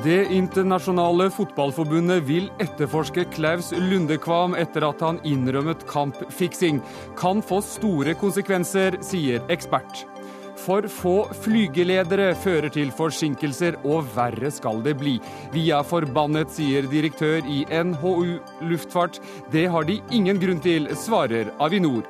Det internasjonale fotballforbundet vil etterforske Klaus Lundekvam etter at han innrømmet kampfiksing. Kan få store konsekvenser, sier ekspert. For få flygeledere fører til forsinkelser, og verre skal det bli. Vi er forbannet, sier direktør i NHU luftfart. Det har de ingen grunn til, svarer Avinor.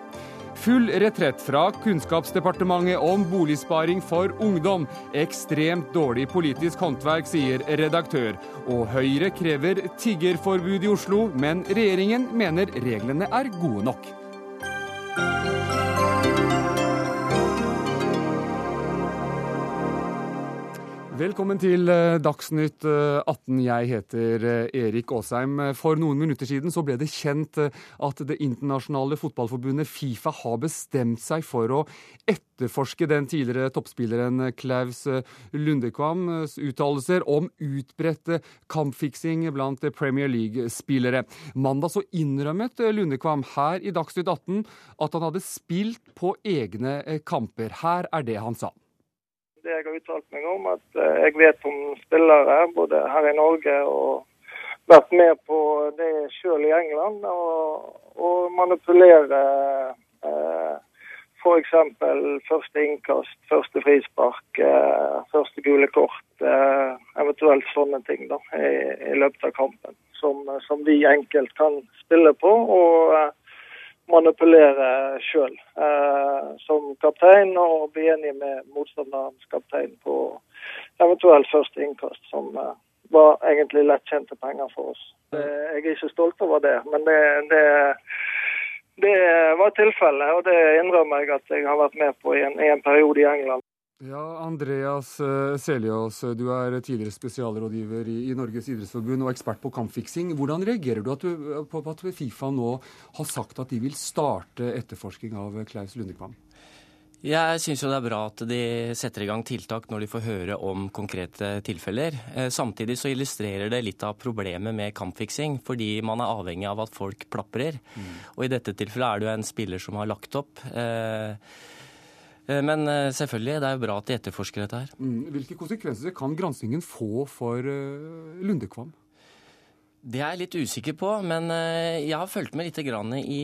Full retrett fra Kunnskapsdepartementet om boligsparing for ungdom. Ekstremt dårlig politisk håndverk, sier redaktør. Og Høyre krever tiggerforbud i Oslo, men regjeringen mener reglene er gode nok. Velkommen til eh, Dagsnytt 18. Eh, Jeg heter eh, Erik Aasheim. For noen minutter siden så ble det kjent at det internasjonale fotballforbundet Fifa har bestemt seg for å etterforske den tidligere toppspilleren Klaus Lundekvams uttalelser om utbredt kampfiksing blant Premier League-spillere. Mandag så innrømmet Lundekvam her i Dagsnytt 18 at han hadde spilt på egne kamper. Her er det han sa det jeg har uttalt meg om, at eh, jeg vet om spillere både her i Norge og vært med på det sjøl i England. Og, og manipulere eh, f.eks. første innkast, første frispark, eh, første gule kort. Eh, eventuelt sånne ting da, i, i løpet av kampen. Som, som, vi enkelt kan spille på. og eh, manipulere sjøl eh, som kaptein, og bli enig med motstanderens kaptein på eventuelt første innkast, som eh, var egentlig lettkjente penger for oss. Eh, jeg er ikke stolt over det, men det, det, det var tilfellet, og det innrømmer jeg at jeg har vært med på i en, i en periode i England. Ja, Andreas Seljås, du er tidligere spesialrådgiver i, Norges idrettsforbund og ekspert på kampfiksing. Hvordan reagerer du, du på at Fifa nå har sagt at de vil starte etterforsking av Klaus Lundekvam? Jeg syns det er bra at de setter i gang tiltak når de får høre om konkrete tilfeller. Eh, samtidig så illustrerer det litt av problemet med kampfiksing, fordi man er avhengig av at folk plaprer. Mm. Og i dette tilfellet er det jo en spiller som har lagt opp. Eh, Eh, men eh, selvfølgelig, det er jo bra at de etterforsker dette her. Mm, hvilke konsekvenser kan granskingen få for eh, Lundekvam? Det er jeg litt usikker på, men jeg har fulgt med litt i,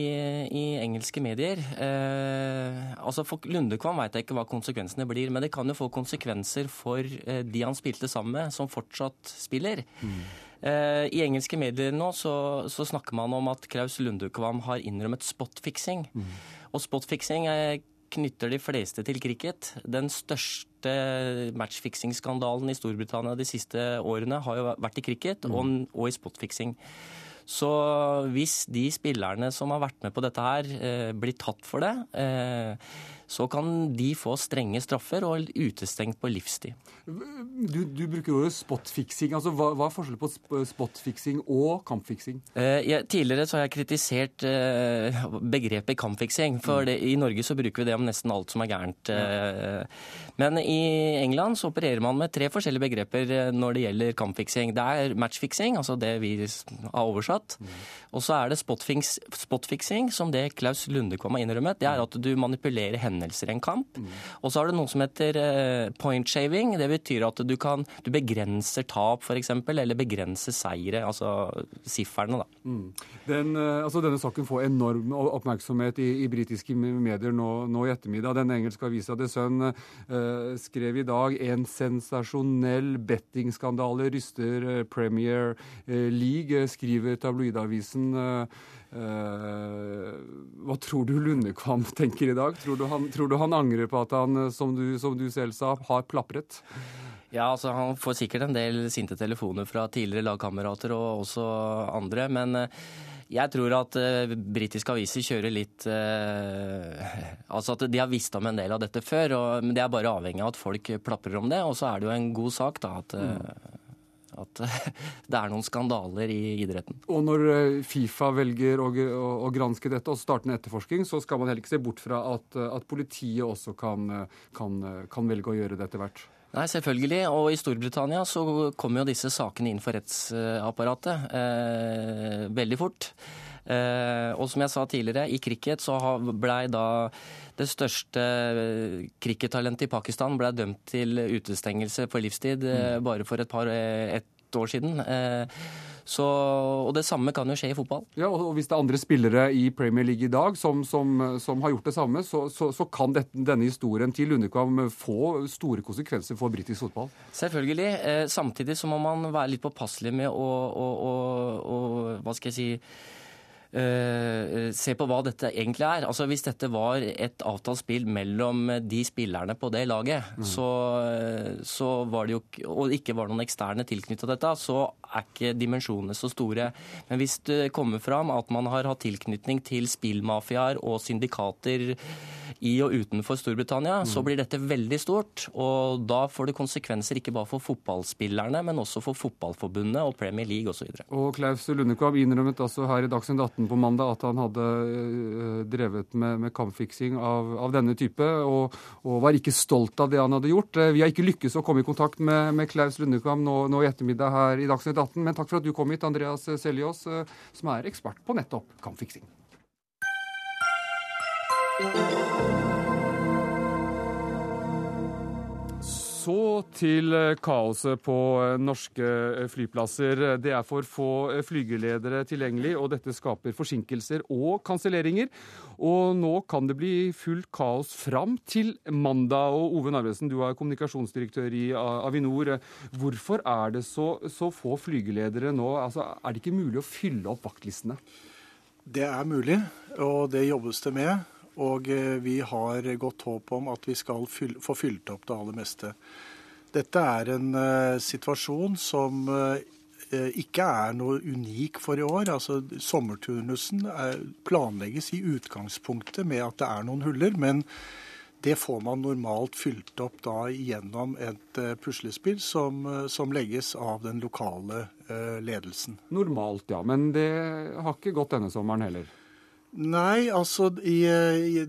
i, engelske medier. Eh, altså For Lundekvam veit jeg ikke hva konsekvensene blir, men det kan jo få konsekvenser for de han spilte sammen med, som fortsatt spiller. Mm. Eh, I engelske medier nå så, så, snakker man om at Klaus Lundekvam har innrømmet spotfiksing. Mm. Og spotfiksing er knytter de fleste til cricket. Den største matchfiksingsskandalen i Storbritannia de siste årene har jo vært i cricket mm. og, og, i spotfiksing. Så hvis de spillerne som har vært med på dette her, eh, blir tatt for det, eh, så kan de få strenge straffer og utestengt på livstid. Du, du bruker ordet spotfiksing. Altså, hva, hva, er forskjellen på spotfiksing og kampfiksing? Eh, jeg, tidligere så har jeg kritisert eh, begrepet kampfiksing. For mm. det, i Norge så bruker vi det om nesten alt som er gærent. Eh, men i England så opererer man med tre forskjellige begreper eh, når det gjelder kampfiksing. Det er matchfiksing, altså det vi har oversatt. Mm. Og så er det spotfiksing, som det Klaus Lundekvam har innrømmet. Det er at du manipulerer hendene hendelser i en kamp. Mm. Og så har du noe som heter eh, point shaving. Det betyr at du, kan, du begrenser tap, f.eks., eller begrenser seire. Altså sifferne, da. Mm. Den, eh, altså denne saken får enorm oppmerksomhet i, i britiske medier nå, nå, i ettermiddag. Den engelske avisa The Sun uh, skrev i dag en sensasjonell bettingskandale ryster Premier League, skriver tabloidavisen. Uh, hva tror du Lundekvam tenker i dag? Tror du, han, tror du han, angrer på at han, eh, som du, som du selv sa, har plapret? Ja, altså Han får sikkert en del sinte telefoner fra tidligere lagkamerater og også andre. Men eh, jeg tror at uh, britiske aviser kjører litt uh, Altså at de har visst om en del av dette før, og, men det er bare avhengig av at folk plaprer om det. Og så er det jo en god sak da at uh, at det er noen skandaler i idretten. Og når eh, Fifa velger å, å, å granske dette og starte en etterforskning, så skal man heller ikke se bort fra at, at politiet også kan, kan, kan velge å gjøre det etter hvert? Nei, selvfølgelig. Og i Storbritannia så kommer jo disse sakene inn for rettsapparatet eh, veldig fort. Eh, og som jeg sa tidligere, i cricket så blei da det største crickettalentet i Pakistan ble dømt til utestengelse på livstid eh, mm. bare for et par, et år siden. Så, og det samme kan jo skje i fotball. Ja, og Hvis det er andre spillere i Premier League i dag som, som, som har gjort det samme, så, så, så kan dette, denne historien til Lundekvam få store konsekvenser for britisk fotball? Selvfølgelig. Eh, samtidig så må man være litt påpasselig med å, å, å, å hva skal jeg si se på hva dette egentlig er. Altså Hvis dette var et avtalt spill mellom de spillerne på det laget, mm. så, så, var det jo, og det ikke var noen eksterne tilknyttet dette, så er ikke dimensjonene så store. Men hvis det kommer fram at man har hatt tilknytning til spillmafiaer og syndikater i og utenfor Storbritannia, mm. så blir dette veldig stort. Og da får det konsekvenser ikke bare for fotballspillerne, men også for Fotballforbundet og Premier League osv. Og, og Klaus Lundekvam innrømmet altså her i Dagsnytt 18 på mandag at han hadde uh, drevet med, med kampfiksing av, av, denne type, og, og, var ikke stolt av det han hadde gjort. Uh, vi har ikke lykkes å komme i kontakt med, med Klaus Lundekvam nå, nå, i ettermiddag her i Dagsnytt 18, men takk for at du kom hit, Andreas Seljås, uh, som er ekspert på nettopp kampfiksing. Så til eh, kaoset på eh, norske eh, flyplasser. Det er for få flygeledere tilgjengelig, og dette skaper forsinkelser og kanselleringer. Og nå kan det bli fullt kaos fram til mandag. Og Ove Narvesen, du er kommunikasjonsdirektør i Avinor. Hvorfor er det så, så få flygeledere nå? Altså, er det ikke mulig å fylle opp vaktlistene? Det er mulig, og det jobbes det med. Og eh, vi har godt håp om at vi skal få fylt opp det aller meste. Dette er en uh, situasjon som uh, ikke er noe unik for i år. Altså, sommerturnusen er, planlegges i utgangspunktet med at det er noen huller. men det får man normalt fylt opp da gjennom et puslespill som, som, legges av den lokale ledelsen. Normalt, ja. Men det har ikke gått denne sommeren heller? Nei, altså i, i,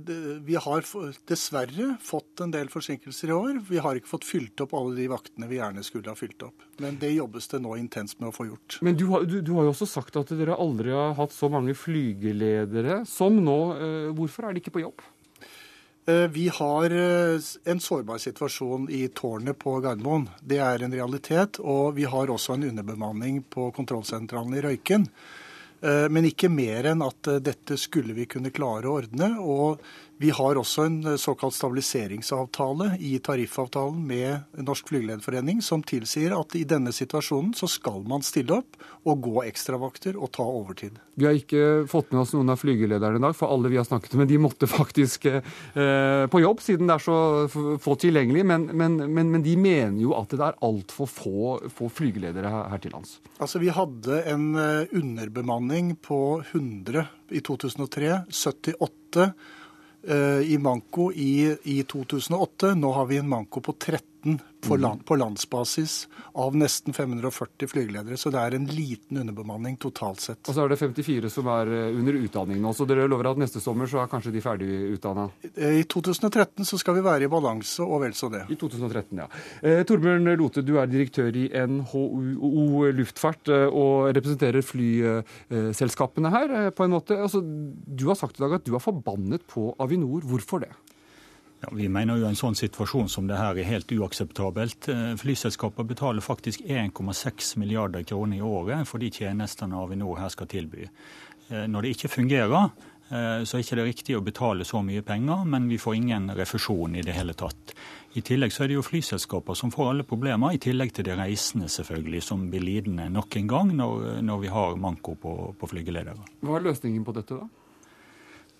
Vi har dessverre fått en del forsinkelser i år. Vi har ikke fått fylt opp alle de vaktene vi gjerne skulle ha fylt opp. Men det jobbes det nå intenst med å få gjort. Men du har, du, du har jo også sagt at dere aldri har hatt så mange flygeledere som nå. Eh, hvorfor er de ikke på jobb? Eh, vi har eh, en sårbar situasjon i tårnet på Gardermoen. Det er en realitet. Og vi har også en underbemanning på kontrollsentralen i Røyken. Eh, men ikke mer enn at eh, dette skulle vi kunne klare å ordne. Og vi har også en eh, såkalt stabiliseringsavtale i tariffavtalen med Norsk Flygelederforening som tilsier at i denne situasjonen så skal man stille opp og gå ekstravakter og ta overtid. Vi har ikke fått med oss noen av flygelederne i dag, for alle vi har snakket med, de måtte faktisk eh, på jobb siden det er så få tilgjengelig. Men, men, men, men, de mener jo at det er altfor få, få flygeledere her, til lands. Altså, Vi hadde en underbemanning på 100 i 2003. 78 Eh, i manko i, i 2008. Nå har vi en manko på 13 mm. land, på landsbasis av nesten 540 flygeledere. Så det er en liten underbemanning totalt sett. Og så er det 54 som er eh, under utdanning nå. Så dere lover at neste sommer så er kanskje de ferdig utdanna? Eh, I 2013 så skal vi være i balanse og vel så det. I 2013, ja. Eh, Torbjørn Lote, du er direktør i NHO Luftfart og representerer flyselskapene her på en måte. Altså, du har sagt i dag at du er forbannet på Avinor. Hvorfor det? Ja, vi mener jo en sånn situasjon som det her er helt uakseptabelt. Eh, flyselskaper betaler faktisk 1,6 milliarder kroner i året for de tjenestene Avinor her skal tilby. Eh, når det ikke fungerer, eh, så er det ikke riktig å betale så mye penger, men vi får ingen refusjon i det hele tatt. I tillegg så er det jo flyselskaper som får alle problemer, i tillegg til de reisende selvfølgelig, som blir lidende nok en gang når, når vi har manko på, på flygeledere. Hva er løsningen på dette, da?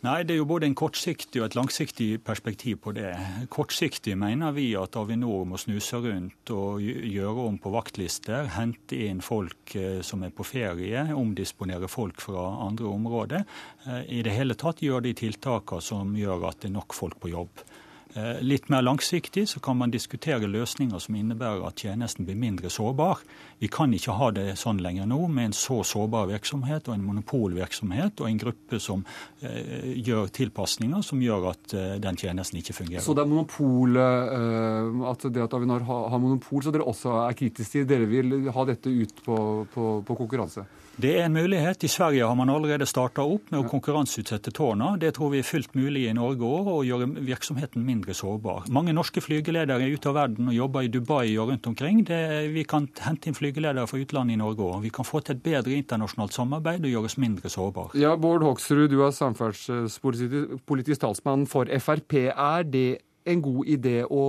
Nei, Det er jo både en kortsiktig og et langsiktig perspektiv på det. Kortsiktig mener vi at Avinor må snuse rundt og gjøre om på vaktlister. Hente inn folk eh, som er på ferie, omdisponere folk fra andre områder. Eh, I det hele tatt gjøre de tiltakene som gjør at det er nok folk på jobb. Eh, litt mer langsiktig så kan man diskutere løsninger som innebærer at tjenesten blir mindre sårbar. Vi kan ikke ha det sånn lenger nå, med en så sårbar virksomhet og en monopolvirksomhet og en gruppe som eh, gjør tilpasninger som gjør at eh, den tjenesten ikke fungerer. Så det er monopol, eh, at det at Avinor har, har monopol, så dere også er kritiske til? Dere vil ha dette ut på, på, på konkurranse? Det er en mulighet. I Sverige har man allerede starta opp med å konkurranseutsette tårna. Det tror vi er fullt mulig i Norge òg, å gjøre virksomheten mindre sårbar. Mange norske flygeledere er ute av verden og jobber i Dubai og rundt omkring. Det, vi kan hente inn flygeledere fra utlandet i Norge òg. Vi kan få til et bedre internasjonalt samarbeid og gjøre oss mindre sårbar. Ja, Bård Hoksrud, du er samferdselspolitisk talsmann for Frp. Er det en god idé å,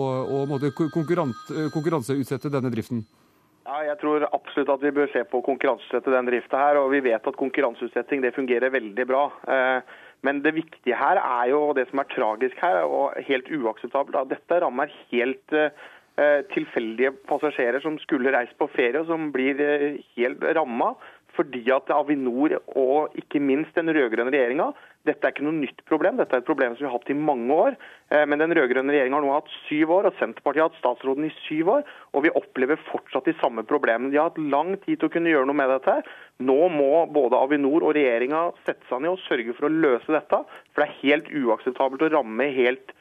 å konkurranseutsette denne driften? Ja, jeg tror absolutt at vi bør se på å konkurranseutsette den drifta her. Og vi vet at konkurranseutsetting det fungerer veldig bra. Eh, men det viktige her er jo det som er tragisk her, og helt uakseptabelt, at dette rammer helt eh, tilfeldige passasjerer som skulle reist på ferie, og som blir eh, helt ramma fordi at Avinor og ikke minst den rød-grønne regjeringa dette er ikke noe nytt problem, dette er et problem som vi har hatt i mange år. Eh, men den rød-grønne regjeringa har nå hatt syv år, og Senterpartiet har hatt statsråden i syv år. Og vi opplever fortsatt de samme problemene. De har hatt lang tid til å kunne gjøre noe med dette. Nå må både Avinor og regjeringa sette seg ned og sørge for å løse dette. For det er helt uakseptabelt å ramme helt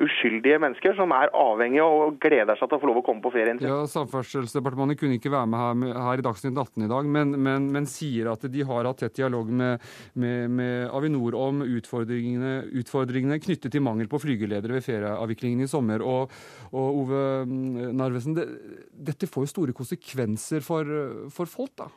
uskyldige mennesker som er avhengige og gleder seg til å få lov å komme på ferien sin. Ja, Samferdselsdepartementet kunne ikke være med her, her i Dagsnytt 18 i dag, men, men, men, sier at de har hatt tett dialog med, med, med Avinor om utfordringene, utfordringene, knyttet til mangel på flygeledere ved ferieavviklingen i sommer. Og, og Ove Narvesen, det, dette får jo store konsekvenser for, for folk, da?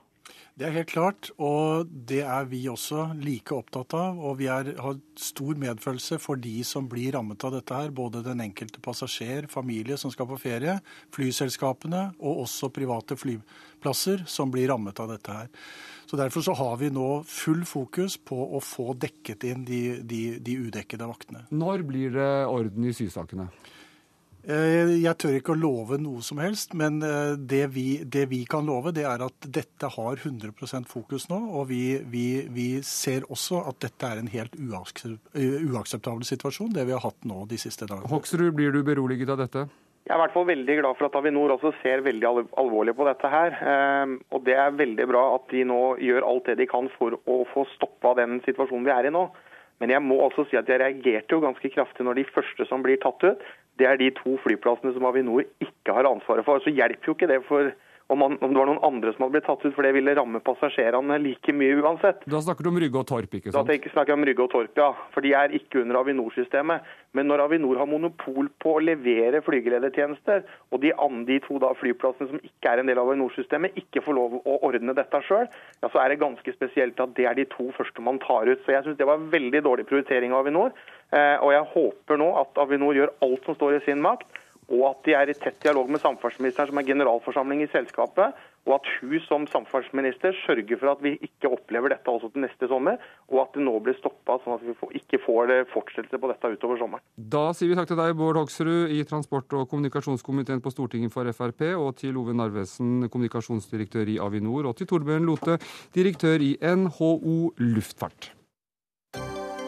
Det er helt klart, og det er vi også like opptatt av. Og vi er, har stor medfølelse for de som blir rammet av dette her. Både den enkelte passasjer, familie som skal på ferie, flyselskapene og også private flyplasser som blir rammet av dette her. Så Derfor så har vi nå full fokus på å få dekket inn de, de, de udekkede vaktene. Når blir det orden i sysakene? Eh, jeg tør ikke å love noe som helst, men eh, det vi, det vi kan love, det er at dette har 100% fokus nå. Og vi, vi, vi, ser også at dette er en helt eh, uakseptabel situasjon, det vi har hatt nå de siste dagene. Hoksrud, blir du beroliget av dette? Jeg er i hvert fall veldig glad for at Avinor også ser veldig alvorlig på dette her. Og det er veldig bra at de nå gjør alt det de kan for å få stoppa den situasjonen vi er i nå. Men jeg må også si at jeg reagerte jo ganske kraftig når de første som blir tatt ut, det er de to flyplassene som Avinor ikke har ansvaret for. Så hjelper jo ikke det for om, man, om, det var noen andre som hadde blitt tatt ut, for det ville ramme passasjerene like mye uansett. Da snakker du om Rygge og Torp, ikke sant? Da snakker jeg om Rygge og Torp, ja. For de er ikke under Avinor-systemet. Men når Avinor har monopol på å levere flygeledertjenester, og de, de to da, flyplassene som ikke er en del av Avinor-systemet, ikke får lov å ordne dette sjøl, ja, så er det ganske spesielt at det er de to første man tar ut. Så jeg syns det var veldig dårlig prioritering av Avinor. Eh, og jeg håper nå at Avinor gjør alt som står i sin makt og at de er i tett dialog med samferdselsministeren, som er generalforsamling i selskapet, og at hun som samferdselsminister sørger for at vi ikke opplever dette også til neste sommer, og at det nå blir stoppa, sånn at vi ikke får fortsettelse på dette utover sommeren. Da sier vi takk til deg, Bård Hoksrud i transport- og kommunikasjonskomiteen på Stortinget for Frp, og til Ove Narvesen, kommunikasjonsdirektør i Avinor, og til Torbjørn Lote, direktør i NHO Luftfart.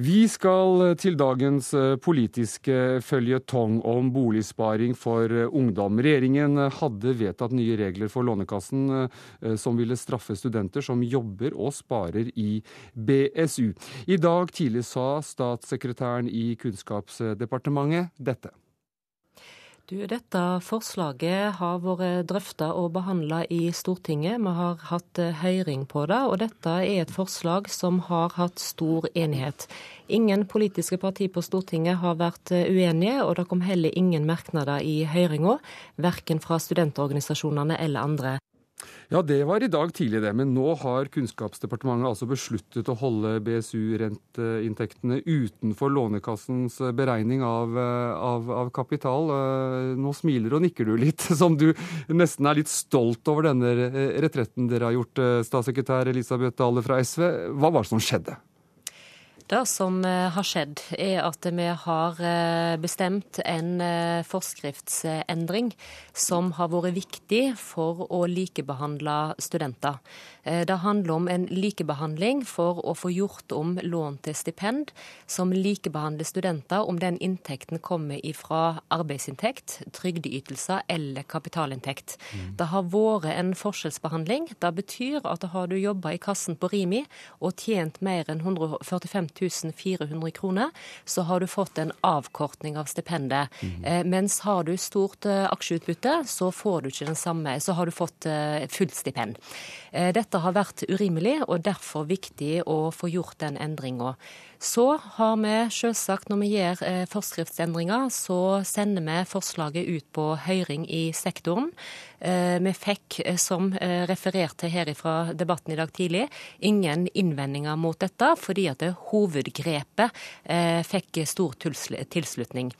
Vi skal til dagens eh, politiske føljetong om boligsparing for eh, ungdom. Regjeringen hadde vedtatt nye regler for Lånekassen eh, som ville straffe studenter som jobber og sparer i BSU. I dag tidlig sa statssekretæren i Kunnskapsdepartementet dette. Du, dette forslaget har vært drøfta og behandla i Stortinget. Vi har hatt eh, høring på det, og dette er et forslag som har hatt stor enighet. Ingen politiske partier på Stortinget har vært eh, uenige, og det kom heller ingen merknader i høringa, verken fra studentorganisasjonene eller andre. Ja, det var i dag tidlig, det. Men nå har Kunnskapsdepartementet altså besluttet å holde BSU-renteinntektene utenfor Lånekassens beregning av, av, av, kapital. Nå smiler og nikker du litt, som du nesten er litt stolt over denne retretten dere har gjort, statssekretær Elisabeth Dale fra SV. Hva var det som skjedde? Det som eh, har skjedd, er at vi har eh, bestemt en eh, forskriftsendring som har vært viktig for å likebehandle studenter. Det handler om en likebehandling for å få gjort om lån til stipend, som likebehandler studenter om den inntekten kommer ifra arbeidsinntekt, trygdeytelser eller kapitalinntekt. Mm. Det har vært en forskjellsbehandling. Det betyr at har du jobba i kassen på Rimi og tjent mer enn 145 000 400 kroner, så har du fått en avkortning av stipendet. Mm. Eh, mens har du stort eh, aksjeutbytte, så får du ikke den samme, så har du fått eh, fullt stipend. Eh, dette har vært urimelig, og derfor viktig å få gjort den endringa. Så har vi selvsagt, når vi gjør eh, forskriftsendringer, så sender vi forslaget ut på høring i sektoren. Eh, vi fikk, eh, som referert til her fra debatten i dag tidlig, ingen innvendinger mot dette, fordi at hovedgrepet fikk stor tilslutning.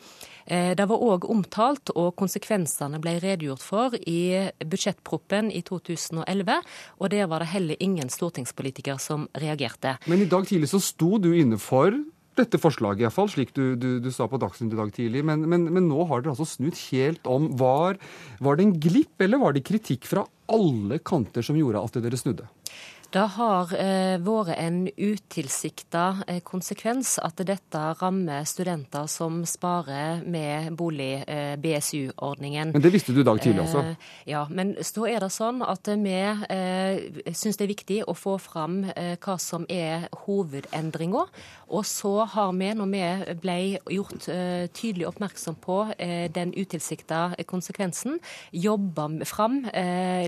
Eh, det var òg omtalt, og konsekvensene ble redegjort for i budsjettproppen i 2011. Og der var det heller ingen stortingspolitiker som reagerte. Men i dag tidlig så sto du inne for dette forslaget, iallfall, slik du, du, du, sa på Dagsnytt i dag tidlig. Men, men, men, nå har dere altså snudd helt om. Var, var det en glipp, eller var det kritikk fra alle kanter som gjorde at dere snudde? Det har eh, vært en utilsikta eh, konsekvens at dette rammer studenter som sparer med bolig, eh. Men det visste du i dag tidlig også? Ja, men så er det sånn at vi eh, syns det er viktig å få fram hva som er hovedendringa. Og så har vi, når vi ble gjort tydelig oppmerksom på den utilsikta konsekvensen, jobba fram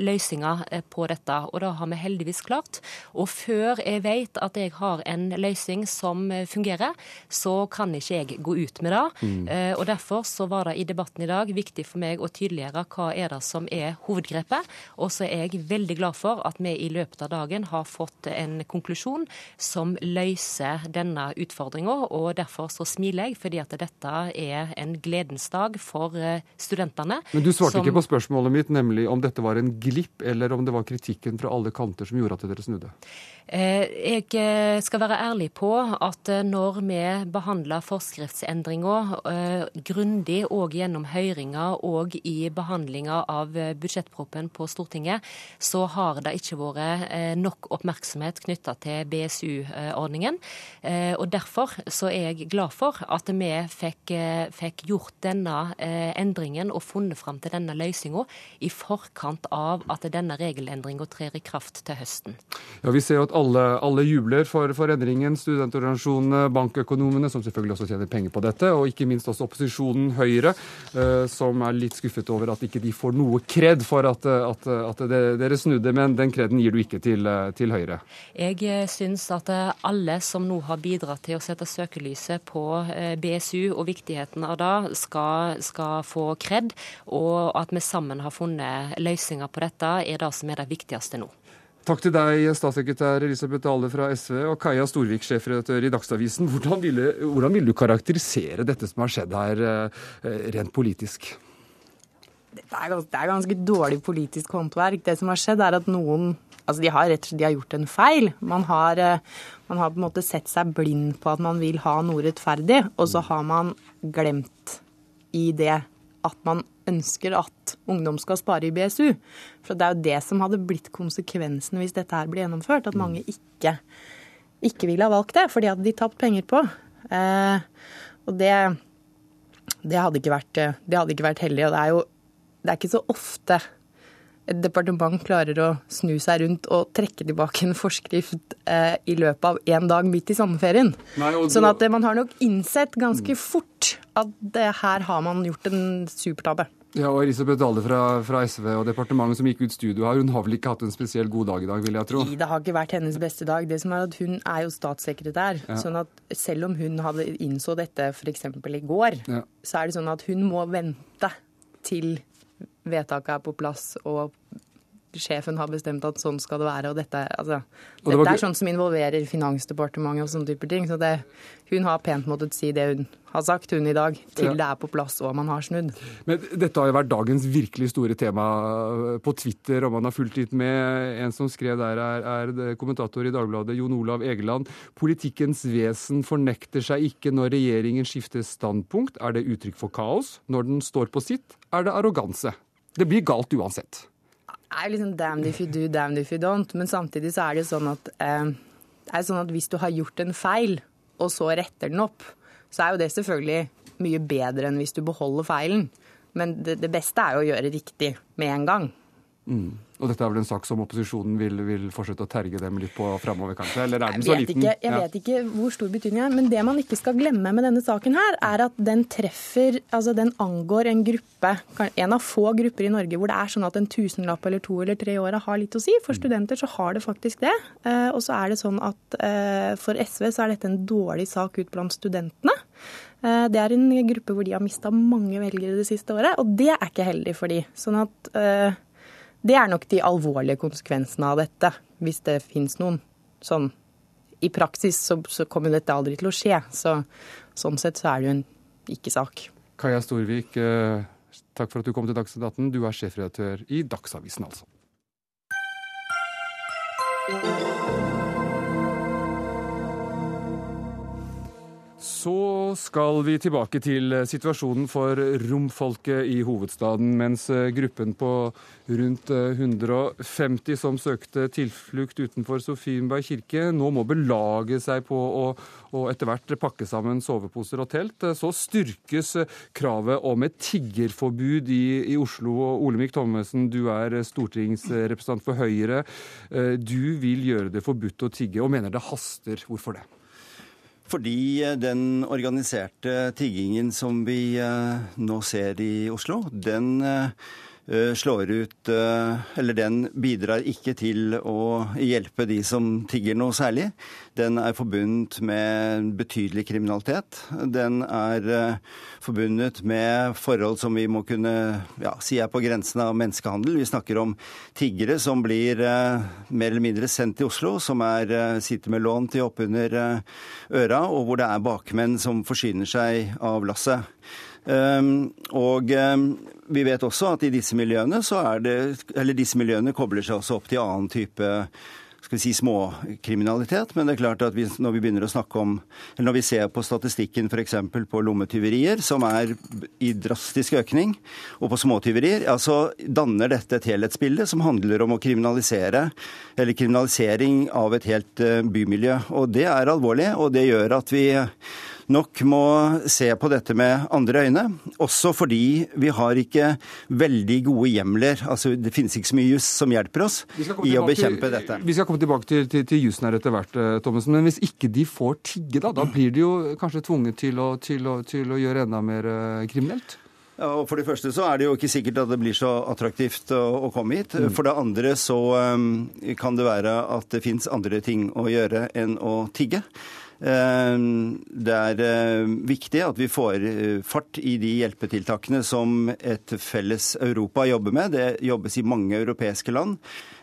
løsninger på dette. Og det har vi heldigvis klart. Og før jeg vet at jeg har en løsning som fungerer, så kan ikke jeg gå ut med det. Mm. Og derfor så var det i debatten i dag viktig for meg å tydeliggjøre hva er det som er hovedgrepet. Og så er jeg veldig glad for at vi i løpet av dagen har fått en konklusjon som løser denne utfordringa. Og derfor så smiler jeg, fordi at dette er en gledens dag for eh, studentene. Men du svarte som... ikke på spørsmålet mitt, nemlig om dette var en glipp, eller om det var kritikken fra alle kanter som gjorde at dere snudde? Eh, jeg eh, skal være ærlig på at når vi behandler forskriftsendringer grundig og gjennom høringer og i behandlinga av budsjettproppen på Stortinget, så har det ikke vært nok oppmerksomhet knytta til BSU-ordningen. Og Derfor så er jeg glad for at vi fikk, eh, fikk gjort denne eh, endringen og funnet fram til denne løsninga i forkant av at denne regelendringa trer i kraft til høsten. Ja, Vi ser jo at alle, alle jubler for, for, endringen. Studentorganisasjonene, bankøkonomene, som selvfølgelig også tjener penger på dette, og ikke minst også opposisjonen Høyre, eh, som er litt skuffet over at ikke de får noe kred for at, at, at dere snudde. Men den kreden gir du ikke til, til Høyre? Jeg syns at alle som nå har bidratt til å sette søkelyset på eh, BSU og viktigheten av det, skal, skal få kred. Og at vi sammen har funnet løsninger på dette, er det som er det viktigste nå. Takk til deg, statssekretær Elisabeth Dale fra SV og Kaja Storvik, sjefredaktør i Dagsavisen. Hvordan vil, hvordan vil, du karakterisere dette som har skjedd her, eh, rent politisk? Det er, det er ganske dårlig politisk håndverk. Det som har skjedd, er at noen Altså, de har rett og slett gjort en feil. Man har, eh, man har, på en måte sett seg blind på at man vil ha noe rettferdig, og så har man glemt i det at man ønsker at ungdom skal spare i BSU. For det er jo det som hadde blitt konsekvensen hvis dette her blir gjennomført. At mange ikke, ikke ville ha valgt det, for det hadde de tapt penger på. Eh, og det, det, hadde vært, det, hadde ikke vært, heldig. Og det er jo det er ikke så ofte et departement klarer å snu seg rundt og trekke tilbake en forskrift eh, i løpet av én dag midt i sommerferien. Nei, sånn at eh, man har nok innsett ganske fort at det, her har man gjort en supertabbe. Ja, og Elisabeth Dale fra, fra, SV og departementet som gikk ut studio her, hun har vel ikke hatt en spesiell god dag i dag, vil jeg tro? Det har ikke vært hennes beste dag. Det som er at Hun er jo statssekretær. Ja. sånn at Selv om hun hadde innså dette f.eks. i går, ja. så er det sånn at hun må vente til vedtaket er på plass og sjefen har bestemt at sånn skal det være. og Dette, altså, Og det dette er sånn som involverer Finansdepartementet og sånne typer ting. Så det, hun har pent måttet si det hun har sagt, hun i dag, til Ja. det er på plass og man har snudd. Men dette har jo vært dagens virkelig store tema på Twitter, og man har fulgt litt med. En som skrev der, er, er kommentator i Dagbladet, Jon Olav Egeland. Politikkens vesen fornekter seg ikke når regjeringen skifter standpunkt. Er det uttrykk for kaos? Når den står på sitt, er det arroganse. Det blir galt uansett. Er liksom damn if you do, damn if you don't. Men samtidig så er det jo sånn at, eh, er sånn at hvis du har gjort en feil, og så retter den opp, så er jo det selvfølgelig mye bedre enn hvis du beholder feilen. Men det, det beste er jo å gjøre riktig med en gang. Mm. Og dette er vel en sak som opposisjonen vil, vil fortsette å terge dem litt på framover, kanskje? Eller er den så liten? ikke, jeg Ja. vet ikke hvor stor betydning er, men det man ikke skal glemme med denne saken her, er at den treffer, altså den angår en gruppe, en av få grupper i Norge hvor det er sånn at en tusenlapp eller to eller tre i året har litt å si. For studenter så har det faktisk det. Eh, Og så er det sånn at eh, for SV så er dette en dårlig sak ut blant studentene. Eh, Det er en gruppe hvor de har mista mange velgere det siste året, og det er ikke heldig for de. Sånn at det er nok de alvorlige konsekvensene av dette, hvis det fins noen. Sånn i praksis så, så kommer dette aldri til å skje. Så, sånn sett så er det jo en ikke-sak. Kaja Storvik, eh, takk for at du kom til Dagsnytt 18. Du er sjefredaktør i Dagsavisen, altså. Så skal vi tilbake til situasjonen for romfolket i hovedstaden, mens gruppen på rundt 150 som søkte tilflukt utenfor Sofienberg kirke, nå må belage seg på å, å etter hvert pakke sammen soveposer og telt. Så styrkes kravet om et tiggerforbud i, i Oslo. Olemic Thommessen, du er stortingsrepresentant for Høyre. Du vil gjøre det forbudt å tigge, og mener det haster. Hvorfor det? Fordi eh, den organiserte tiggingen som vi eh, nå ser i Oslo, den eh, slår ut Eller den bidrar ikke til å hjelpe de som tigger noe særlig. Den er forbundet med betydelig kriminalitet. Den er forbundet med forhold som vi må kunne ja, si er på grensen av menneskehandel. Vi snakker om tiggere som blir mer eller mindre sendt til Oslo, som er, sitter med lån til oppunder øra, og hvor det er bakmenn som forsyner seg av lasset. Um, og um, vi vet også at i disse miljøene det disse miljøene kobler seg også opp til annen type skal vi si småkriminalitet. Men det er klart at vi, når vi begynner å snakke om Eller når vi ser på statistikken f.eks. på lommetyverier, som er i drastisk økning, og på småtyverier, ja, så danner dette et helhetsbilde som handler om å kriminalisere, eller kriminalisering av et helt uh, bymiljø. Og det er alvorlig, og det gjør at vi nok må se på dette med andre øyne. Også fordi vi har ikke veldig gode hjemler. Altså, det finnes ikke så mye juss som hjelper oss i å bekjempe til, dette. Vi skal komme tilbake til, til, til jussen her etter hvert, Thommessen. Men hvis ikke de får tigge, da, da blir de jo kanskje tvunget til å, til å, til å gjøre enda mer kriminelt? Ja, og For det første så er det jo ikke sikkert at det blir så attraktivt å, å komme hit. Mm. For det andre så um, kan det være at det fins andre ting å gjøre enn å tigge. Det er viktig at vi får fart i de hjelpetiltakene som et felles Europa jobber med. Det jobbes i mange europeiske land.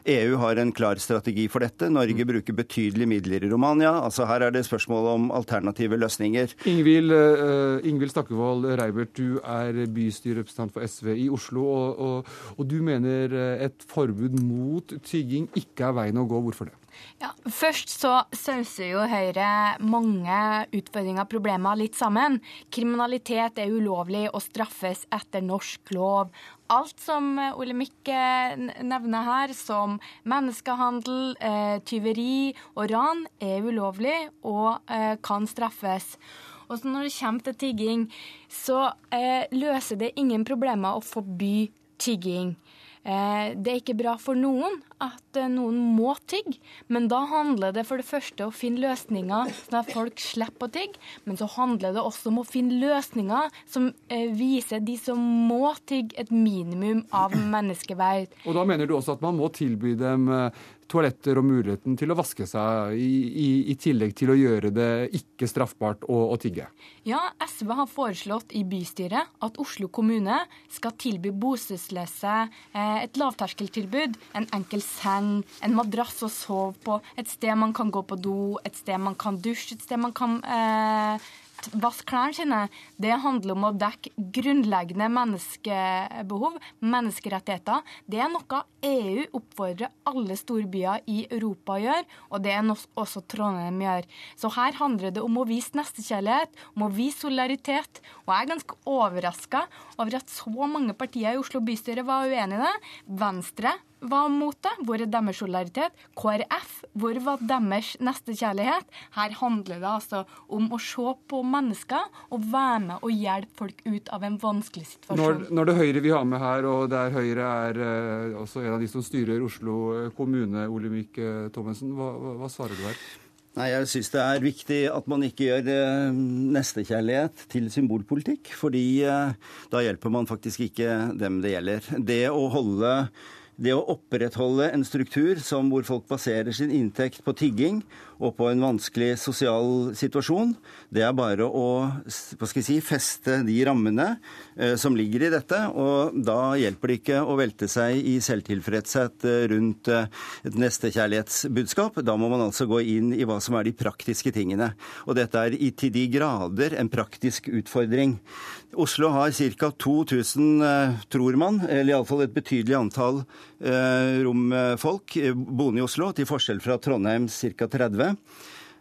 EU har en klar strategi for dette. Norge bruker betydelige midler i Romania. Altså Her er det spørsmål om alternative løsninger. Ingvild, uh, Ingvild Stakkevold Reibert, du er bystyrerepresentant for SV i Oslo. Og, og, og du mener et forbud mot tygging ikke er veien å gå. Hvorfor det? Ja, Først så sauser jo Høyre mange utfordringer og problemer litt sammen. Kriminalitet er ulovlig og straffes etter norsk lov. Alt som Olemic nevner her, som menneskehandel, tyveri og ran, er ulovlig og kan straffes. Og så når det kommer til tigging, så løser det ingen problemer å forby tigging. Det er ikke bra for noen at noen må tigge, men da handler det for det første å finne løsninger sånn at folk slipper å tigge. Men så handler det også om å finne løsninger som viser de som må tigge, et minimum av menneskeverd. Og da mener du også at man må tilby dem toaletter og muligheten til å vaske seg, i, i, i tillegg til å gjøre det ikke straffbart å, å, tigge? Ja, SV har foreslått i bystyret at Oslo kommune skal tilby bostedsløse eh, et lavterskeltilbud. En enkel seng, en madrass å sove på, et sted man kan gå på do, et sted man kan dusje, et sted man kan eh, vaske klærne sine. Det handler om å dekke grunnleggende menneskebehov, menneskerettigheter. Det er noe EU oppfordrer alle storbyer i Europa å gjøre, og det er noe også Trondheim gjør. Så her handler det om å vise nestekjærlighet, om å vise solidaritet. Og jeg er ganske overraska over at så mange partier i Oslo bystyre var uenig i det. Venstre var mot det. Hvor er deres solidaritet? KrF, hvor var deres nestekjærlighet? Her handler det altså om å se på mennesker og være med og hjelpe folk ut av en vanskelig situasjon. Når, når det Høyre vi har med her, og der Høyre er eh, også en av de som styrer Oslo eh, kommune, Olemic uh, Thommessen, hva, hva, hva svarer du her? Nei, Jeg syns det er viktig at man ikke gjør eh, nestekjærlighet til symbolpolitikk. fordi eh, da hjelper man faktisk ikke dem det gjelder. Det å holde det å opprettholde en struktur som hvor folk baserer sin inntekt på tigging og på en vanskelig sosial situasjon, det er bare å si, feste de rammene eh, som ligger i dette. Og da hjelper det ikke å velte seg i selvtilfredshet eh, rundt eh, et nestekjærlighetsbudskap. Da må man altså gå inn i hva som er de praktiske tingene. Og dette er i, til de grader en praktisk utfordring. Oslo har ca. 2000, eh, tror man, eller iallfall et betydelig antall eh, romfolk eh, boende i Oslo, til forskjell fra Trondheims ca. 30.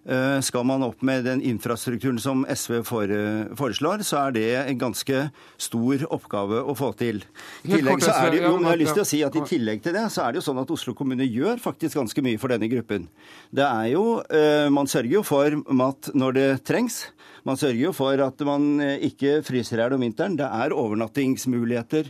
Eh, skal man opp med den infrastrukturen som SV foreslår, så er det en ganske stor oppgave å få til. I tillegg så er det, jo, jeg har lyst til å si at I tillegg til det så er det jo sånn at Oslo kommune gjør faktisk ganske mye for denne gruppen. Det er jo, eh, Man sørger jo for mat når det trengs. Man sørger jo for at man eh, ikke fryser i hjel om vinteren. Det er overnattingsmuligheter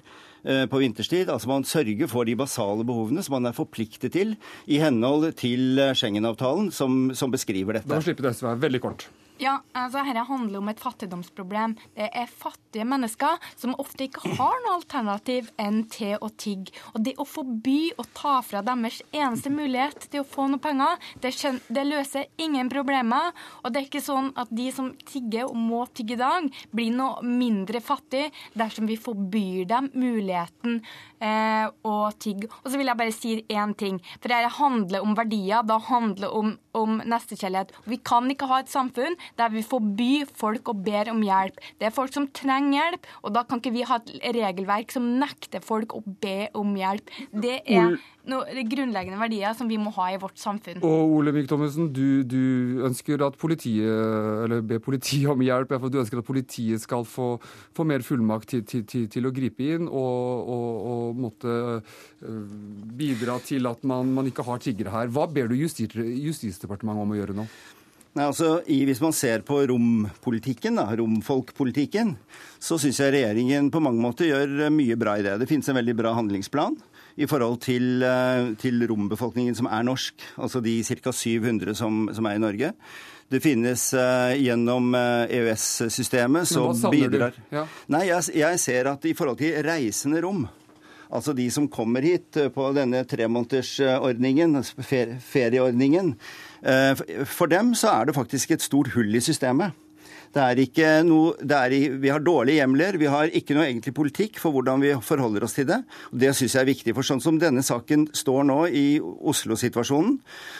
på vinterstid. Altså Man sørger for de basale behovene som man er forpliktet til i henhold til eh, Schengen-avtalen, som, som, beskriver dette. Da slipper det være veldig kort. Ja, altså Dette handler om et fattigdomsproblem. Det er fattige mennesker som ofte ikke har noe alternativ enn til å tigge. Og det å forby å ta fra deres eneste mulighet til å få noe penger, det, det, løser ingen problemer. Og det er ikke sånn at de som tigger og må tigge i dag, blir noe mindre fattig dersom vi forbyr dem muligheten eh, å tigge. Og så vil jeg bare si én ting. For det handler om verdier. Det handler om, om nestekjærlighet. Vi kan ikke ha et samfunn der vi forbyr folk og ber om hjelp. Det er folk som trenger hjelp, og da kan ikke vi ha et regelverk som nekter folk å be om hjelp. Det er noen grunnleggende verdier som vi må ha i vårt samfunn. Og Ole Mik Thommessen, du, du, ønsker at politiet, eller be politiet om hjelp. Du ønsker at politiet skal få, få mer fullmakt til, til, til, til, å gripe inn og, og, og måtte øh, bidra til at man, man, ikke har tiggere her. Hva ber du Justisdepartementet om å gjøre nå? Nei, altså, i, Hvis man ser på rompolitikken, da, romfolkpolitikken, så syns jeg regjeringen på mange måter gjør mye bra i det. Det finnes en veldig bra handlingsplan i forhold til, eh, til rombefolkningen som er norsk, altså de ca. 700 som, som, er i Norge. Det finnes uh, gjennom uh, EØS-systemet som bidrar ja. Nei, jeg, jeg ser at i forhold til reisende rom, altså de som kommer hit på denne tremånedersordningen, fer ferieordningen, for dem så er det faktisk et stort hull i systemet. Det er ikke noe, er, vi har dårlige hjemler. Vi har ikke noe egentlig politikk for hvordan vi forholder oss til det. Og Det syns jeg er viktig. For sånn som denne saken står nå i Oslo-situasjonen,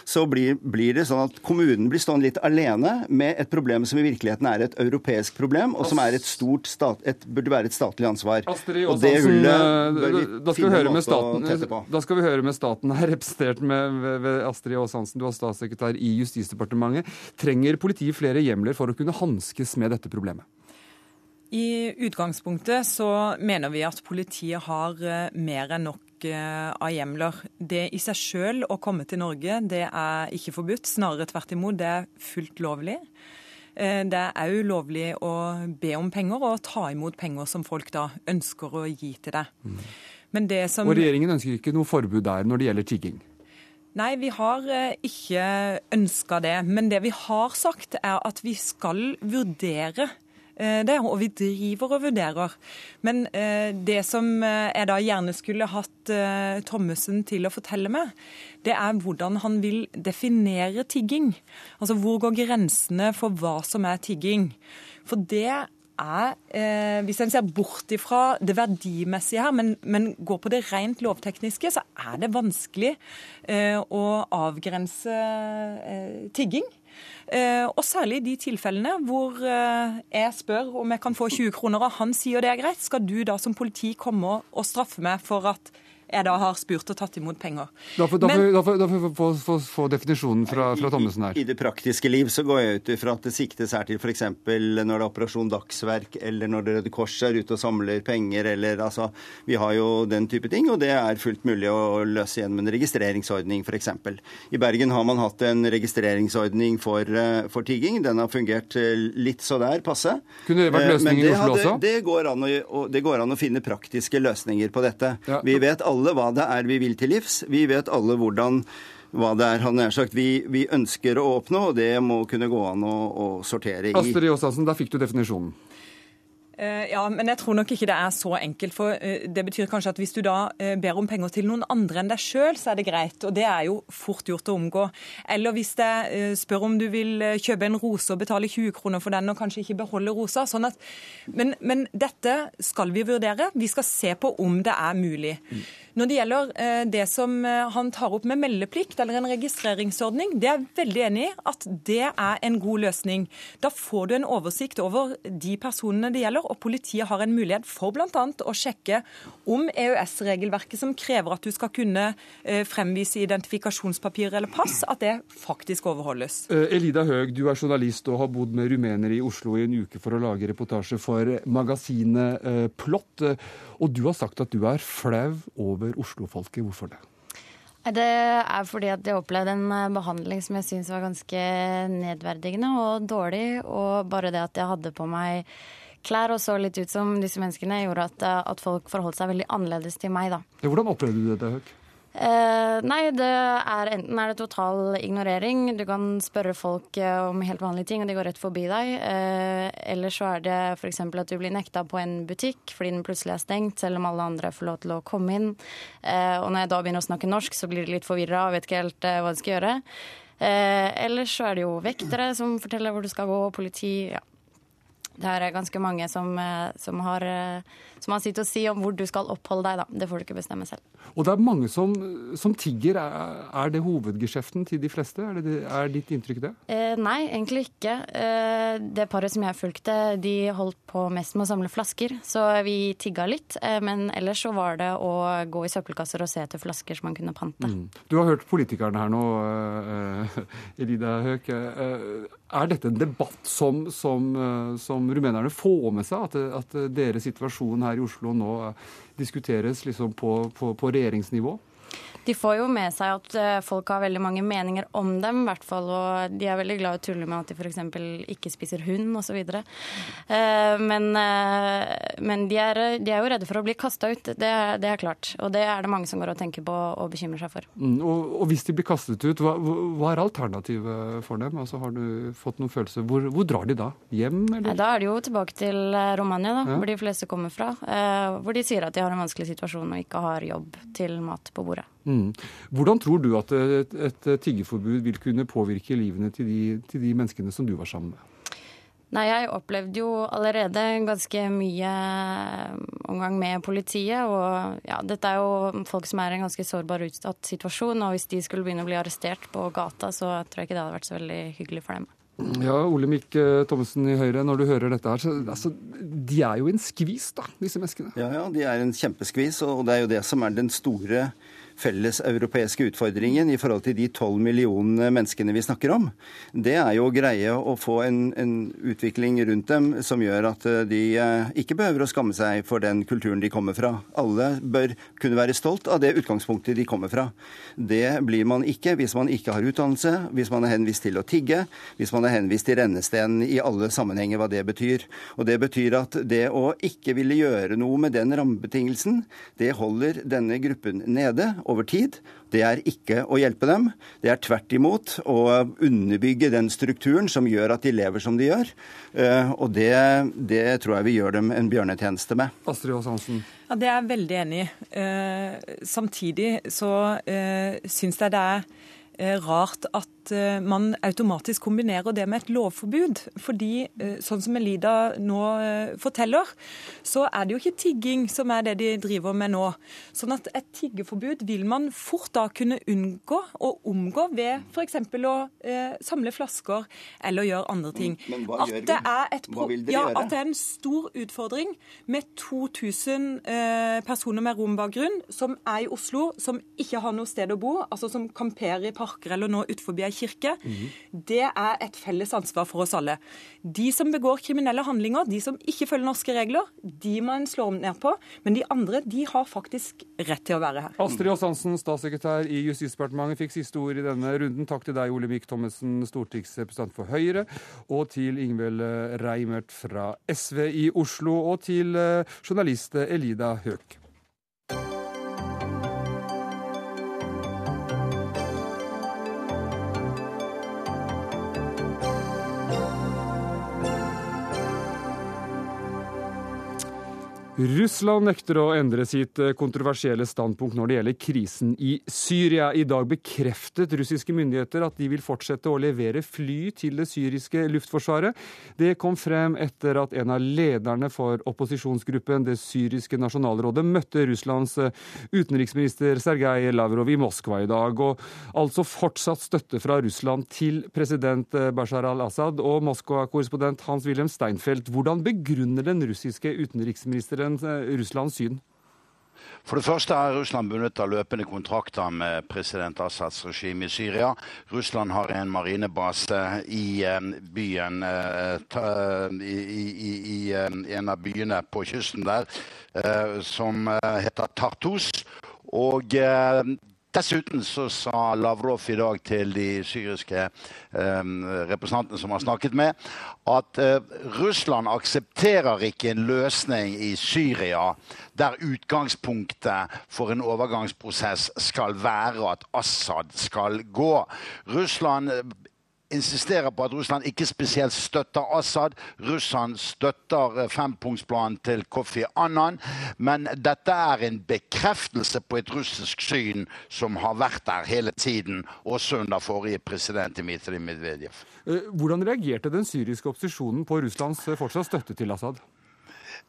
så blir, blir, det sånn at kommunen blir stående litt alene med et problem som i virkeligheten er et europeisk problem, og som er et stort stat, et, burde være et statlig ansvar. Astrid hullet eh, da. Da skal vi høre med staten her, representert med ved Astrid Aas Hansen, du er statssekretær i Justisdepartementet. Trenger politiet flere hjemler for å kunne hanske hanskes med dette problemet? I utgangspunktet så mener vi at politiet har eh, mer enn nok eh, av hjemler. Det i seg sjøl å komme til Norge, det er ikke forbudt. Snarere tvert imot, det er fullt lovlig. Eh, det er òg lovlig å be om penger og ta imot penger som folk da ønsker å gi til deg. Mm. Som... Og regjeringen ønsker ikke noe forbud der når det gjelder tigging? Nei, vi har eh, ikke ønska det. Men det vi har sagt, er at vi skal vurdere eh, det, og vi driver og vurderer. Men eh, det som jeg da gjerne skulle hatt Thommessen til å fortelle meg, det er hvordan han vil definere tigging. Altså hvor går grensene for hva som er tigging? For det er, eh, hvis en ser bort ifra det verdimessige her, men, men, går på det rent lovtekniske, så er det vanskelig eh, å avgrense eh, tigging. Eh, og særlig i de tilfellene hvor eh, jeg spør om jeg kan få 20 kroner, og han sier det er greit. Skal du da som politi komme og straffe meg for at jeg da har spurt og tatt imot penger. Da får vi få definisjonen fra, fra Thommessen her. I, I, det praktiske liv så går jeg ut ifra at det siktes her til f.eks. når det er Operasjon Dagsverk, eller når Det Røde Kors er ute og samler penger, eller altså Vi har jo den type ting, og det er fullt mulig å løse gjennom en registreringsordning, f.eks. I Bergen har man hatt en registreringsordning for, eh, for tigging. Den har fungert eh, litt så der, passe. Kunne det vært løsningen løsning i Oslo også? Det går, å, det går, an å, finne praktiske løsninger på dette. Ja. Vi vet alle alle hva det er vi vil til livs. Vi vet alle hvordan hva det er han er sagt vi, vi, ønsker å oppnå, og det må kunne gå an å, å sortere i. Astrid Aaslandsen, da fikk du definisjonen. Eh, ja, men jeg tror nok ikke det er så enkelt. For eh, det betyr kanskje at hvis du da eh, ber om penger til noen andre enn deg sjøl, så er det greit. Og det er jo fort gjort å omgå. Eller hvis jeg spør om du vil kjøpe en rose og betale 20 kroner for den, og kanskje ikke beholde rosa. Sånn at, men, men dette skal vi vurdere. Vi skal se på om det er mulig. Når det gjelder det som han tar opp med meldeplikt eller en registreringsordning, det er jeg veldig enig i at det er en god løsning. Da får du en oversikt over de personene det gjelder og politiet har en mulighet for bl.a. å sjekke om EØS-regelverket som krever at du skal kunne eh, fremvise identifikasjonspapir eller pass, at det faktisk overholdes. Eh, Elida Høeg, du er journalist og har bodd med rumenere i Oslo i en uke for å lage reportasje for magasinet eh, Plott. Og du har sagt at du er flau over Oslo-folket. Hvorfor det? Det er fordi at jeg opplevde en behandling som jeg syns var ganske nedverdigende og dårlig. Og bare det at jeg hadde på meg klær og så litt ut som disse menneskene, gjorde at, eh, at folk forholdt seg veldig annerledes til meg, da. Hvordan opplevde du dette, Høk? Eh, nei, det er enten er det total ignorering. Du kan spørre folk eh, om helt vanlige ting, og de går rett forbi deg. Eh, eller så er det f.eks. at du blir nekta på en butikk fordi den plutselig er stengt, selv om alle andre får lov til å komme inn. Eh, og når jeg da begynner å snakke norsk, så blir de litt forvirra og vet ikke helt eh, hva de skal gjøre. Eh, ellers så er det jo vektere som forteller hvor du skal gå, politi. ja. Det er ganske mange som, eh, som, har, eh, som har sitt å si om hvor du skal oppholde deg. Da. Det får du ikke bestemme selv. Og det er mange som, som tigger. Er, det hovedgeskjeften til de fleste? Er, det, er ditt inntrykk det? Eh, nei, egentlig ikke. Eh, det paret som jeg fulgte, de holdt på mest med å samle flasker. Så vi tigga litt. Eh, men ellers så var det å gå i søppelkasser og se etter flasker som man kunne pante. Mm. Du har hørt politikerne her nå, eh, Elida Høek. Er dette en debatt som, som, eh, rumenerne får med seg? At, at, deres situasjon her i Oslo nå diskuteres liksom på, på, på regjeringsnivå? De får jo med seg at eh, folk har veldig mange meninger om dem, i hvert fall. Og de er veldig glad i å tulle med at de f.eks. ikke spiser hund osv. Eh, men, eh, men de, er, de er jo redde for å bli kasta ut, det, det, er klart. Og det er det mange som går og tenker på og bekymrer seg for. Mm, og, og, hvis de blir kastet ut, hva, hva, er alternativet for dem? Altså, har du fått noen følelse? Hvor, hvor drar de da? Hjem, eller? Da er de jo tilbake til Romania, da, ja. hvor de fleste kommer fra. Hvor de sier at de har en vanskelig situasjon og ikke har jobb til mat på bordet. Mm. Hvordan tror du at et, et tiggeforbud vil kunne påvirke livene til de, til de menneskene som du var sammen med? Nei, jeg opplevde jo allerede ganske mye omgang med politiet. Og ja, dette er jo folk som er i en ganske sårbar utsatt situasjon. Og hvis de skulle begynne å bli arrestert på gata, så tror jeg ikke det hadde vært så veldig hyggelig for dem. Ja, Olemic eh, Thommessen i Høyre, når du hører dette her, så altså, de er jo en skvis, da, disse menneskene? Ja, ja, de er en kjempeskvis, og det er jo det som er den store felles europeiske utfordringen i forhold til de tolv millionene menneskene vi snakker om, det er jo å greie å få en, en, utvikling rundt dem som gjør at eh, de eh, ikke behøver å skamme seg for den kulturen de kommer fra. Alle bør kunne være stolt av det utgangspunktet de kommer fra. Det blir man ikke hvis man ikke har utdannelse, hvis man er henvist til å tigge, hvis man er henvist til rennesten i alle sammenhenger, hva det betyr. Og det betyr at det å ikke ville gjøre noe med den rammebetingelsen, det holder denne gruppen nede over tid. Det er ikke å hjelpe dem. Det er tvert imot å underbygge den strukturen som gjør at de lever som de gjør. Eh, og det, det tror jeg vi gjør dem en bjørnetjeneste med. Astrid Aas Hansen. Ja, Det er jeg veldig enig i. Eh, samtidig så eh, syns jeg det er rart at man automatisk kombinerer det med et lovforbud. Fordi, sånn som Elida nå forteller, så er det jo ikke tigging som er det de driver med nå. Sånn at et tiggeforbud vil man fort da kunne unngå og omgå ved f.eks. å eh, samle flasker eller gjøre andre ting. Men, men hva at gjør det vi? Et hva vil dere ja, gjøre? At det er en stor utfordring med 2000 eh, personer med rombakgrunn som er i Oslo, som ikke har noe sted å bo, altså som kamperer i parker eller nå utenfor ei kirke. Det er et felles ansvar for oss alle. De som begår kriminelle handlinger, de som ikke følger norske regler, de må en slå ned på. Men de andre de har faktisk rett til å være her. Astrid Aas Hansen, statssekretær i Justisdepartementet, fikk siste ord i denne runden. Takk til deg, Olemic Thommessen, stortingsrepresentant for Høyre, og til Ingvild Reimert fra SV i Oslo, og til eh, journalist Elida Høek. Russland nekter å endre sitt eh, kontroversielle standpunkt når det gjelder krisen i Syria. I dag bekreftet russiske myndigheter at de vil fortsette å levere fly til det syriske luftforsvaret. Det kom frem etter at en av lederne for opposisjonsgruppen, det syriske nasjonalrådet, møtte Russlands eh, utenriksminister Sergej Lavrov i Moskva i dag. Og altså fortsatt støtte fra Russland til president eh, Bashar al-Assad. Og Moskva-korrespondent Hans-Wilhelm Steinfeld, hvordan begrunner den russiske utenriksministeren Russlands syn? For det første er Russland bundet av løpende kontrakter med president Assads regime i Syria. Russland har en marinebase i byen i, i, i en av byene på kysten der som heter Tartus. Og Dessuten så sa Lavrov i dag til de syriske eh, representantene som har snakket med, at eh, Russland aksepterer ikke en løsning i Syria der utgangspunktet for en overgangsprosess skal være at Assad skal gå. Russland insisterer på at Russland ikke spesielt støtter Assad. Russland støtter fempunktsplanen til Kofi Annan. Men dette er en bekreftelse på et russisk syn som har vært der hele tiden, også under forrige president Dmitrij Medvedev. Hvordan reagerte den syriske opposisjonen på Russlands fortsatt støtte til Assad?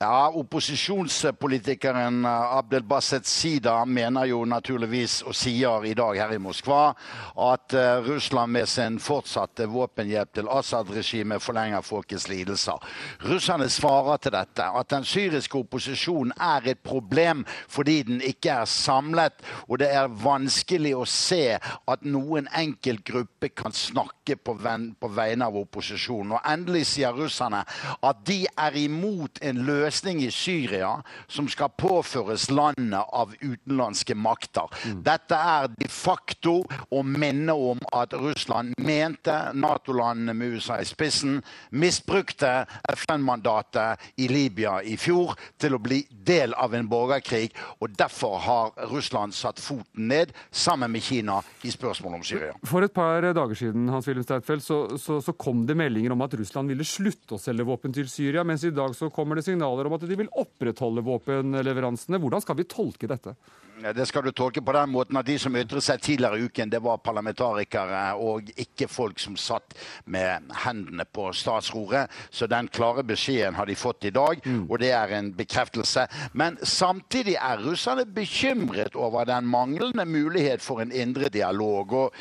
Ja, Opposisjonspolitikeren Abdel Basset Sida mener jo naturligvis, og sier i dag her i Moskva, at Russland med sin fortsatte våpenhjelp til Assad-regimet forlenger folkets lidelser. Russerne svarer til dette at den syriske opposisjonen er et problem fordi den ikke er samlet, og det er vanskelig å se at noen enkelt gruppe kan snakke på vegne av opposisjonen. Og endelig sier russerne at de er imot en løsning i Syria som skal påføres landet av utenlandske makter. Mm. Dette er de facto å minne om at Russland mente Nato-landene med USA i spissen misbrukte FN-mandatet i Libya i fjor til å bli del av en borgerkrig, og derfor har Russland satt foten ned sammen med Kina i spørsmålet om Syria. For et par dager siden Hans Wilhelm Steinfeld, så, så, så kom det meldinger om at Russland ville slutte å selge våpen til Syria, mens i dag så kommer det signaler om at de vil opprettholde våpenleveransene. Hvordan skal vi tolke dette? Det skal du tolke på den måten at de som ytret seg tidligere i uken, det var parlamentarikere og ikke folk som satt med hendene på statsroret. Så den klare beskjeden har de fått i dag, mm. og det er en bekreftelse. Men samtidig er russerne bekymret over den manglende mulighet for en indre dialog. Og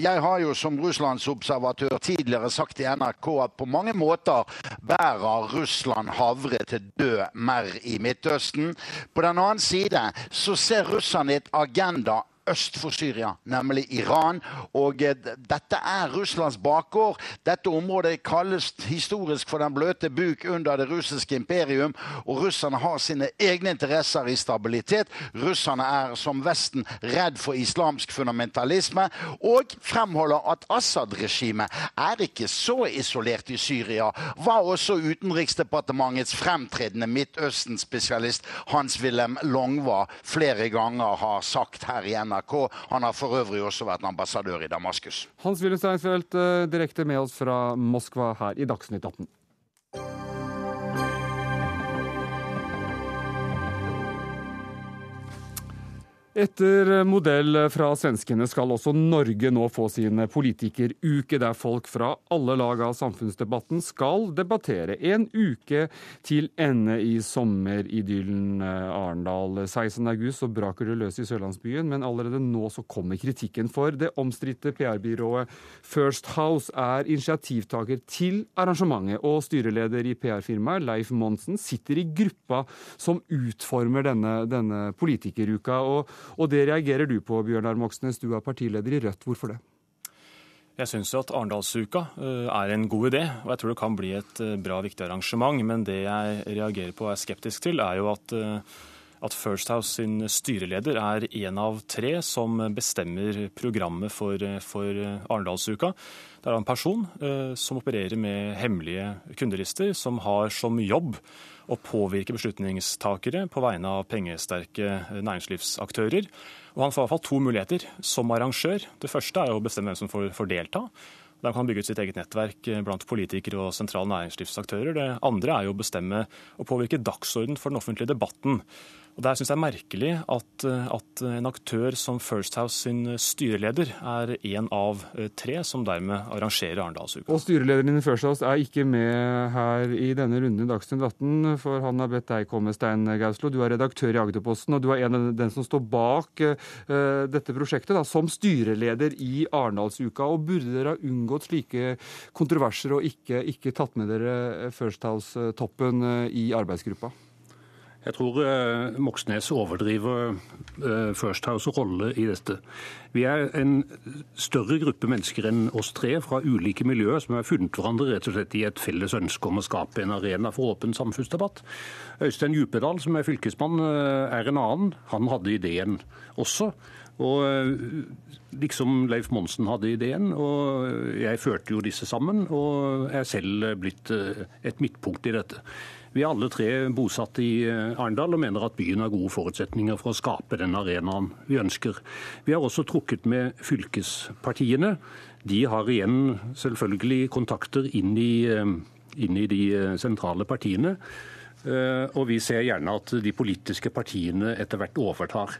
jeg har jo som russlandsobservatør tidligere sagt i NRK at på mange måter bærer Russland havre til død merr i Midtøsten. På den annen side så ser russerne et agenda øst for Syria, nemlig Iran. Og eh, dette er Russlands bakgård. Dette området kalles historisk for den bløte buk under det russiske imperium. Og russerne har sine egne interesser i stabilitet. Russerne er som Vesten redd for islamsk fundamentalisme. Og fremholder at Assad-regimet er ikke så isolert i Syria. Var også Utenriksdepartementets fremtredende Midtøsten-spesialist Hans-Wilhelm Longva flere ganger har sagt her i NRK. Han har for øvrig også vært ambassadør i Damaskus. Hans-Wilhelm Steinfeld direkte med oss fra Moskva her i Dagsnytt 18. Etter modell fra svenskene skal også Norge nå få sin politikeruke, der folk fra alle lag av samfunnsdebatten skal debattere. En uke til ende i sommeridyllen Arendal. 16.8 så braker det løs i sørlandsbyen, men allerede nå så kommer kritikken. For det omstridte PR-byrået First House er initiativtaker til arrangementet, og styreleder i PR-firmaet, Leif Monsen, sitter i gruppa som utformer denne, denne politikeruka. og og det reagerer du på, Bjørnar Moxnes, du er partileder i Rødt. Hvorfor det? Jeg syns at Arendalsuka eh, er en god idé, og jeg tror det kan bli et eh, bra, viktig arrangement. Men det jeg reagerer på og er skeptisk til, er jo at, eh, at First House sin styreleder er én av tre som bestemmer programmet for, for Arendalsuka. Det er en person som opererer med hemmelige kundelister, som har som jobb å påvirke beslutningstakere på vegne av pengesterke næringslivsaktører. Og han får i hvert fall to muligheter som arrangør. Det første er å bestemme hvem som får, får delta. Der kan bygge ut sitt eget nettverk blant politikere og sentrale næringslivsaktører. Det andre er jo å bestemme og påvirke dagsorden for den offentlige debatten. Og Der syns jeg er merkelig at, at, en aktør som First House sin styreleder er en av eh, tre som dermed arrangerer Arendalsuka. Og Styrelederen i First House er ikke med her i denne runden i Dagsnytt 18, for han har bedt deg komme, Stein Gauslo. Du er redaktør i Agderposten, og du er en av den som står bak uh, dette prosjektet da, som styreleder i Arendalsuka. Og burde dere ha unngått slike kontroverser og ikke, ikke tatt med dere First House-toppen uh, i arbeidsgruppa? Jeg tror uh, Moxnes overdriver uh, First House' rolle i dette. Vi er en større gruppe mennesker enn oss tre fra ulike miljøer som har funnet hverandre rett og slett i et felles ønske om å skape en arena for åpen samfunnsdebatt. Øystein Djupedal, som er fylkesmann, uh, er en annen. Han hadde ideen også. Og liksom Leif Monsen hadde ideen, og jeg førte jo disse sammen, og er selv blitt et midtpunkt i dette. Vi er alle tre bosatt i eh, Arendal og mener at byen har gode forutsetninger for å skape den arenaen vi ønsker. Vi har også trukket med fylkespartiene. De har igjen selvfølgelig kontakter inn i, eh, inn i de eh, sentrale partiene. Og vi ser gjerne at de politiske partiene etter hvert overtar.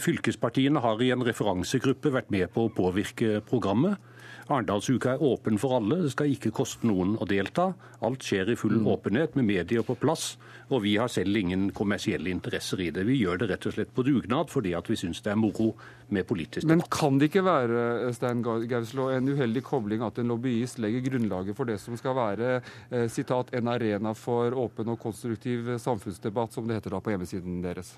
Fylkespartiene har i en referansegruppe vært med på å påvirke programmet. Arendalsuka er åpen for alle, det skal ikke koste noen å delta. Alt skjer i full mm. åpenhet med medier på plass, og vi har selv ingen kommersielle interesser i det. Vi gjør det rett og slett på dugnad fordi at vi syns det er moro med politisk debatt. Men kan det ikke være Stein Gauslå, en uheldig kobling at en lobbyist legger grunnlaget for det som skal være eh, sitat, en arena for åpen og konstruktiv samfunnsdebatt, som det heter da på hjemmesiden deres?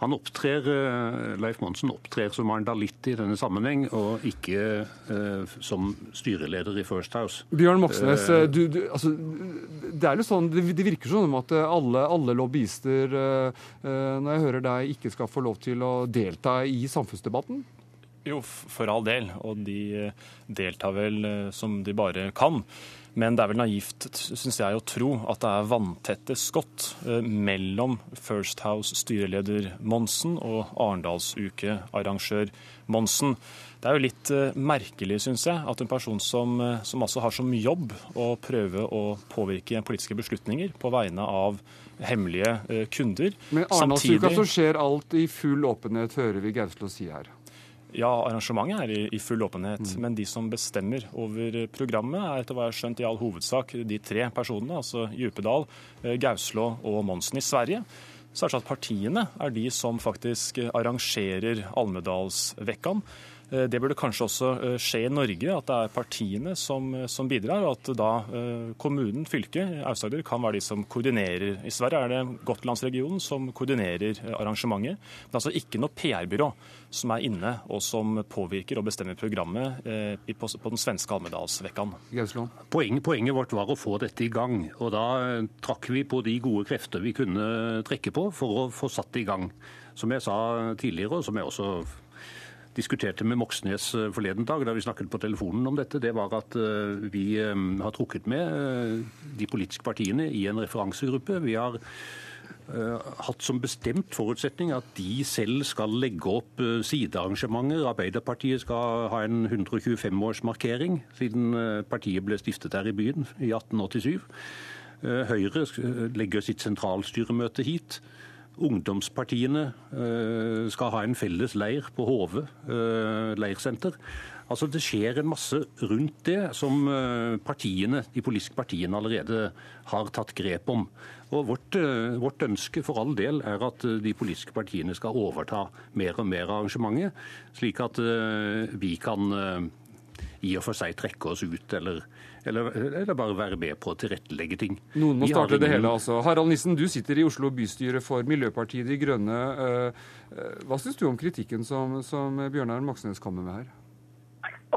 Han opptrer, eh, Leif Monsen opptrer som arendalitt i denne sammenheng, og ikke uh, som styreleder i First House. Bjørn Moxnes, uh, du, du, altså, det, er sånn, det, det virker sånn at alle, alle lobbyister, uh, når jeg hører deg, ikke skal få lov til å delta i samfunnsdebatten? Jo, for all del. Og de deltar vel som de bare kan. Men det er vel naivt, syns jeg, å tro at det er vanntette skott eh, mellom First House styreleder Monsen og Arendalsuke-arrangør Monsen. Det er jo litt eh, merkelig, syns jeg, at en person som, eh, som altså har som jobb å prøve å påvirke politiske beslutninger på vegne av hemmelige kunder Men Arendalsuka så skjer alt i full åpenhet, hører vi Gauslo si her. Ja, arrangementet er i, i full åpenhet. Mm. Men de som bestemmer over programmet, er etter hva jeg har skjønt i all hovedsak de tre personene, altså Djupedal, eh, Gauslå og Monsen i Sverige. Så er det sånn at partiene er de som faktisk arrangerer Almedalsvekkan. Eh, det burde kanskje også eh, skje i Norge, at det er partiene som, eh, som bidrar. Og at da kommunen, fylket, Aust-Agder kan være de som koordinerer. I Sverige er det Gotlandsregionen som koordinerer arrangementet. Men altså ikke noe PR-byrå som er inne og som påvirker og bestemmer programmet på, på den svenske Almedalsvekkan. Poenget, poenget vårt var å få dette i gang. Og da trakk vi på de gode krefter vi kunne trekke på for å få satt det i gang. Som jeg sa tidligere, og som jeg også diskuterte med Moxnes eh, forleden dag, da vi snakket på telefonen om dette, det var at eh, vi eh, har trukket med de politiske partiene i en referansegruppe. Vi har hatt som bestemt forutsetning at de selv skal legge opp sidearrangementer. Arbeiderpartiet skal ha en 125-årsmarkering siden partiet ble stiftet her i byen i 1887. Høyre legger sitt sentralstyremøte hit. Ungdomspartiene skal ha en felles leir på Hove leirsenter. Altså Det skjer en masse rundt det som eh, partiene, de politiske partiene allerede har tatt grep om. Og vårt, eh, vårt, ønske for all del er at eh, de politiske partiene skal overta mer og mer av arrangementet, slik at vi kan i og for seg trekke oss ut, eller, eller, eller bare være med på å tilrettelegge ting. Noen må starte ingen... det hele, altså. Harald Nissen, du sitter i Oslo bystyre for Miljøpartiet De Grønne. Hva syns du om kritikken som, som Bjørnar Moxnes kommer med her?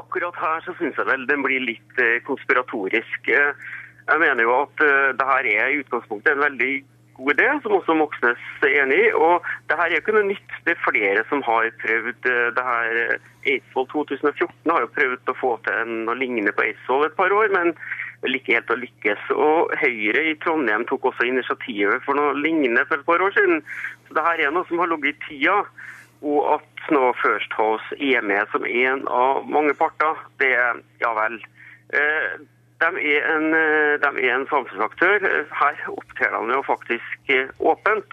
Akkurat her så syns jeg vel den blir litt eh, konspiratorisk. Eh, jeg mener jo at eh, det her er i utgangspunktet en veldig god idé, som også Moxnes er enig i. Og det her er jo ikke noe nytt. Det er flere som har prøvd det her. Eidsvoll 2014 har jo prøvd å få til noe lignende på Eidsvoll et par år, men vel ikke helt å lykkes. Og Høyre i Trondheim tok også initiativet for noe lignende for et par år siden. Så det her er noe som har ligget i tida. Og at nå First House er med som en av mange parter, det ja vel. Eh, de er en, eh, de er en samfunnsaktør. Her opptrer de jo faktisk eh, åpent.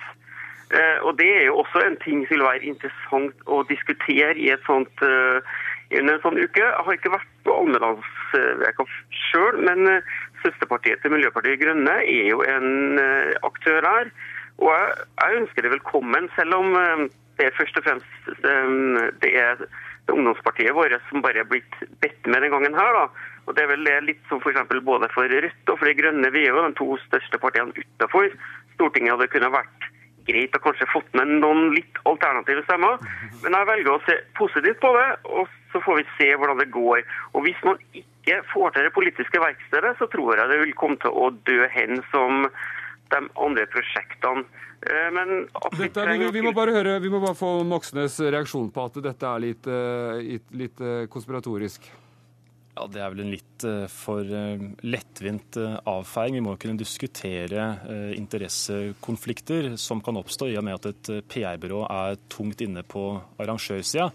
Og Det er jo også en ting som vil være interessant å diskutere i et sånt, under en sånn uke. Jeg har ikke vært på Almelandsveka sjøl, men søsterpartiet til Miljøpartiet Grønne er jo en aktør her. Og jeg, jeg ønsker det velkommen, selv om det er først og fremst det er ungdomspartiet vårt som bare er blitt bedt med den gangen her. da. Og Det er vel litt som for både for Rødt og for De Grønne. Vi er jo de to største partiene utenfor Stortinget. og Det kunne vært greit å kanskje fått med noen litt alternative stemmer. Men jeg velger å se positivt på det, og så får vi se hvordan det går. Og Hvis man ikke får til det politiske verkstedet, så tror jeg det vil komme til å dø hen som de andre prosjektene. Eh, men dette, vi, vi, må bare høre, vi må bare få Moxnes reaksjon på at dette er litt, eh, litt eh, konspiratorisk. Ja, Det er vel en litt for lettvint avfeiing. Vi må kunne diskutere interessekonflikter som kan oppstå i og med at et PR-byrå er tungt inne på arrangørsida.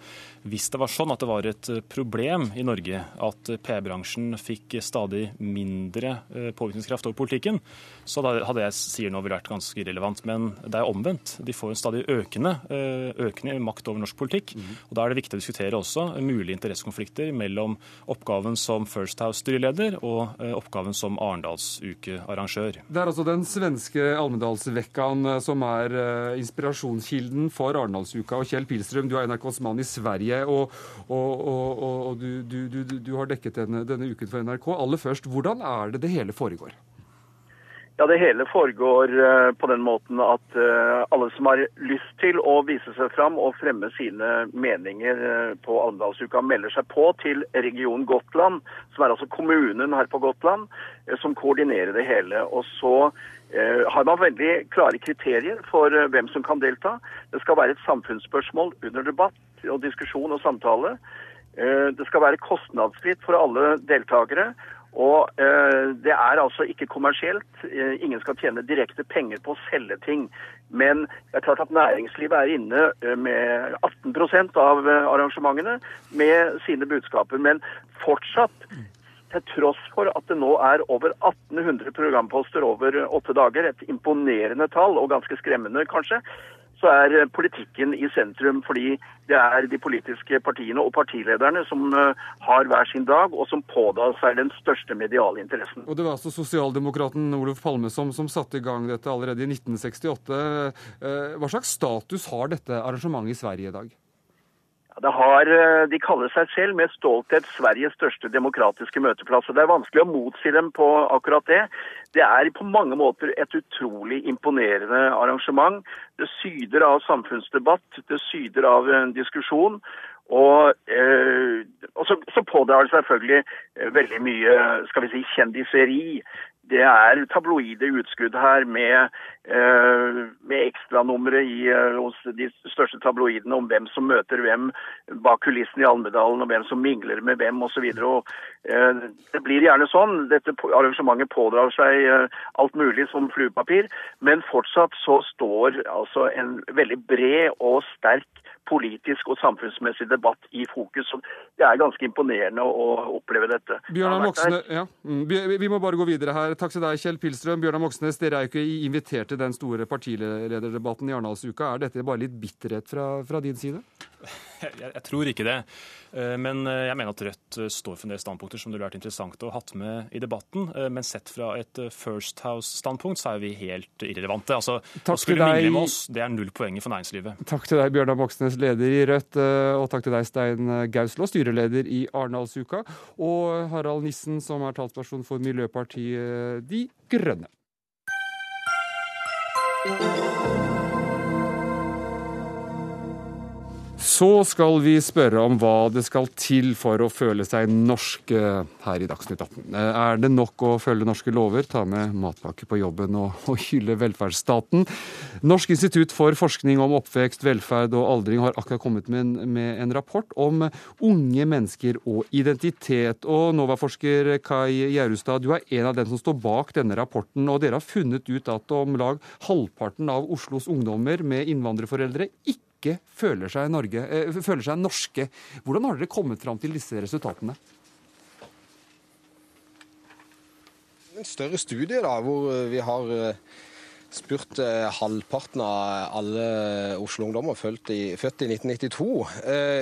Hvis det var sånn at det var et eh, problem i Norge at PR-bransjen fikk stadig mindre eh, påvirkningskraft over politikken, så hadde jeg sier nå vært ganske irrelevant. Men det er omvendt. De får en stadig økende, eh, økende makt over norsk politikk. Mm. Og Da er det viktig å diskutere også mulige interessekonflikter mellom oppgaven som First House-styreleder og oppgaven som Arendalsuke-arrangør. Det er altså den svenske Almedalsvekkan som er inspirasjonskilden for Arendalsuka. Og Kjell Pilstrøm, du er NRKs mann i Sverige og, og, og, og du, du, du, du, har dekket denne, denne uken for NRK. Aller først, hvordan er det det hele foregår? Ja, Det hele foregår uh, på den måten at uh, alle som har lyst til å vise seg fram og fremme sine meninger uh, på Almedalsuka, melder seg på til Region Gotland, som er altså kommunen her på Gotland, som koordinerer det hele. Og så har man veldig klare kriterier for hvem som kan delta. Det skal være et samfunnsspørsmål under debatt og diskusjon og samtale. Det skal være kostnadsfritt for alle deltakere. Og eh, Det er altså ikke kommersielt. Eh, ingen skal tjene direkte penger på å selge ting. Men det er klart at næringslivet er inne eh, med 18 av eh, arrangementene med sine budskaper. Men fortsatt, til tross for at det nå er over 1800 programposter over åtte dager, et imponerende tall og ganske skremmende kanskje, så er politikken i sentrum fordi det er de politiske partiene og partilederne som eh, har hver sin dag, og som pådrar seg den største mediale interessen. Og Det var altså sosialdemokraten Olof Palme som, som satte i gang dette allerede i 1968. Eh, hva slags status har dette arrangementet i Sverige i dag? Har, De kaller seg selv med stolthet Sveriges største demokratiske møteplass. og Det er vanskelig å motsi dem på akkurat det. Det er på mange måter et utrolig imponerende arrangement. Det syder av samfunnsdebatt, det syder av en diskusjon. Og, eh, og så, så, pådrar det selvfølgelig eh, veldig mye skal vi si, kjendiseri det er tabloide utskudd her med, eh, med ekstranumre eh, hos de største tabloidene om hvem som møter hvem bak kulissene i Almedalen, og hvem som mingler med hvem osv. Eh, det blir gjerne sånn. Dette arrangementet pådrar seg eh, alt mulig som fluepapir, men fortsatt så står altså en veldig bred og sterk politisk og samfunnsmessig debatt i fokus. Så Det er ganske imponerende å oppleve dette. Bjørnar Moxnes, ja. Mm, vi må bare gå videre her. Takk til deg, Kjell Pilstrøm. Bjørnar Moxnes, dere er jo ikke invitert til den store partilederdebatten i Arendalsuka. Er dette bare litt bitterhet fra, fra din side? Jeg, jeg, tror ikke det. Eh, men eh, jeg mener at Rødt eh, står for en del standpunkter som det ville vært interessant å ha hatt med i debatten. Men sett fra et First House-standpunkt så er vi helt irrelevante. Altså, takk å skulle mingle med oss, det er null poeng for næringslivet. Takk til deg, Bjørnar Moxnes, leder i Rødt. Og takk til deg, Stein Gauslå, styreleder i Arendalsuka. Og Harald Nissen, som er talsperson for Miljøpartiet De Grønne. Så skal vi spørre om hva det skal til for å føle seg norsk her i Dagsnytt 18. Er det nok å følge norske lover, ta med matpakke på jobben og, og hylle velferdsstaten? Norsk institutt for forskning om oppvekst, velferd og aldring har akkurat kommet med en, med en rapport om unge mennesker og identitet. Og NOVA-forsker Kai Gjerustad, du er en av dem som står bak denne rapporten. Og dere har funnet ut at om lag halvparten av Oslos ungdommer med innvandrerforeldre ikke ikke føler seg, Norge, eh, føler seg norske. Hvordan har dere kommet fram til disse resultatene? En større studie da, hvor vi har eh, spurt eh, halvparten av alle Oslo-ungdommer født i 1992.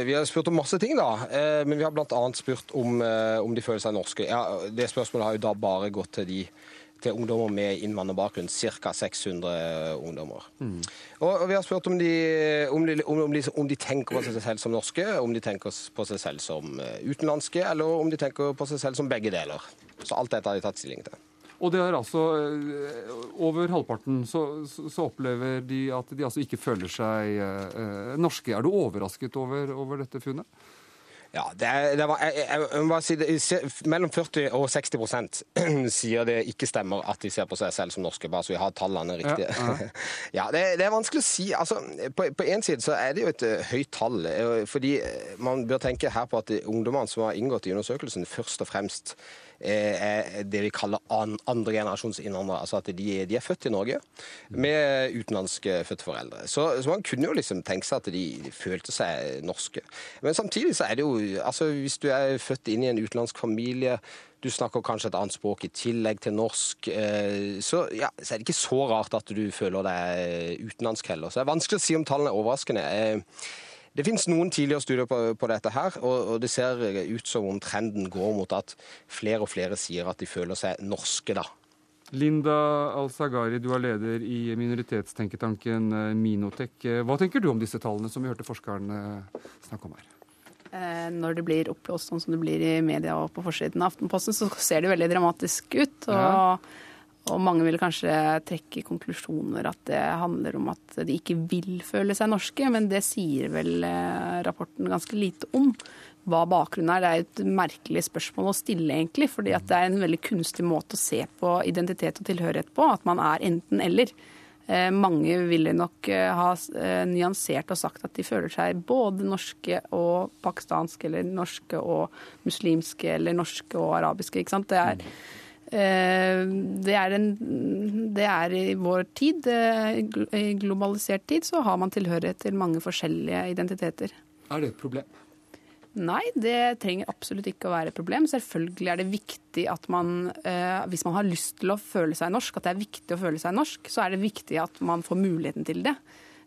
vi har spurt om masse ting, da, men vi har bl.a. spurt om, om, de føler seg norske. Ja, det spørsmålet har jo da bare gått til de til ungdommer med innvandrerbakgrunn. Ca. 600 ungdommer. Mm. Og, Vi har spurt om de, om, de, om, de, om de, tenker på seg selv som norske, om de tenker på seg selv som eh, utenlandske, eller om de tenker på seg selv som begge deler. Så alt dette har de tatt stilling til. Og det er altså eh, Over halvparten så, så opplever de at de altså ikke føler seg eh, norske. Er du overrasket over, over dette funnet? Ja, det, det var, jeg, jeg, jeg, må si det, Mellom 40 og 60% sier det ikke stemmer at de ser på seg selv som norske, bare så vi har tallene riktige. Ja, ja. ja det, det, er vanskelig å si. Altså, på, én en side så er det jo et uh, høyt tall. Uh, fordi man bør tenke her på at ungdommene som har inngått i undersøkelsen, først og fremst det vi kaller an, andregenerasjons innvandrere. Altså at de, de, er født i Norge med utenlandske fødte foreldre. Så, så, man kunne jo liksom tenke seg at de følte seg norske. Men samtidig så er det jo altså Hvis du er født inn i en utenlandsk familie du snakker kanskje et annet språk i tillegg til norsk. Eh, så, ja, så er det ikke så rart at du føler deg utenlandsk heller. Så det er vanskelig å si om tallene er overraskende. Eh, det finnes noen tidligere studier på, på dette her, og, og, det ser ut som om trenden går mot at flere og flere sier at de føler seg norske, da. Linda Al-Sagari, du er leder i minoritetstenketanken eh, Minotek. Eh, hva tenker du om disse tallene som vi hørte forskerne snakke om her? Eh, når det blir oppblåst sånn som det blir i media og på forsiden av Aftenposten, så ser det veldig dramatisk ut. og ja. Og mange vil kanskje trekke konklusjoner at det handler om at de ikke vil føle seg norske, men det sier vel eh, rapporten ganske lite om. Hva bakgrunnen er. Det er et merkelig spørsmål å stille, egentlig. fordi det er en veldig kunstig måte å se på identitet og tilhørighet på. At man er enten-eller. Eh, mange ville nok eh, ha nyansert og sagt at de føler seg både norske og pakistanske, eller norske og muslimske, eller norske og arabiske. ikke sant? Det er det er, en, det er, i vår tid, eh, i globalisert tid, så har man tilhørighet til mange forskjellige identiteter. Er det et problem? Nei, det trenger absolutt ikke å være et problem. Selvfølgelig er det viktig at man, eh, hvis man har lyst til å føle seg norsk, at det er viktig å føle seg norsk, så er det viktig at man får muligheten til det.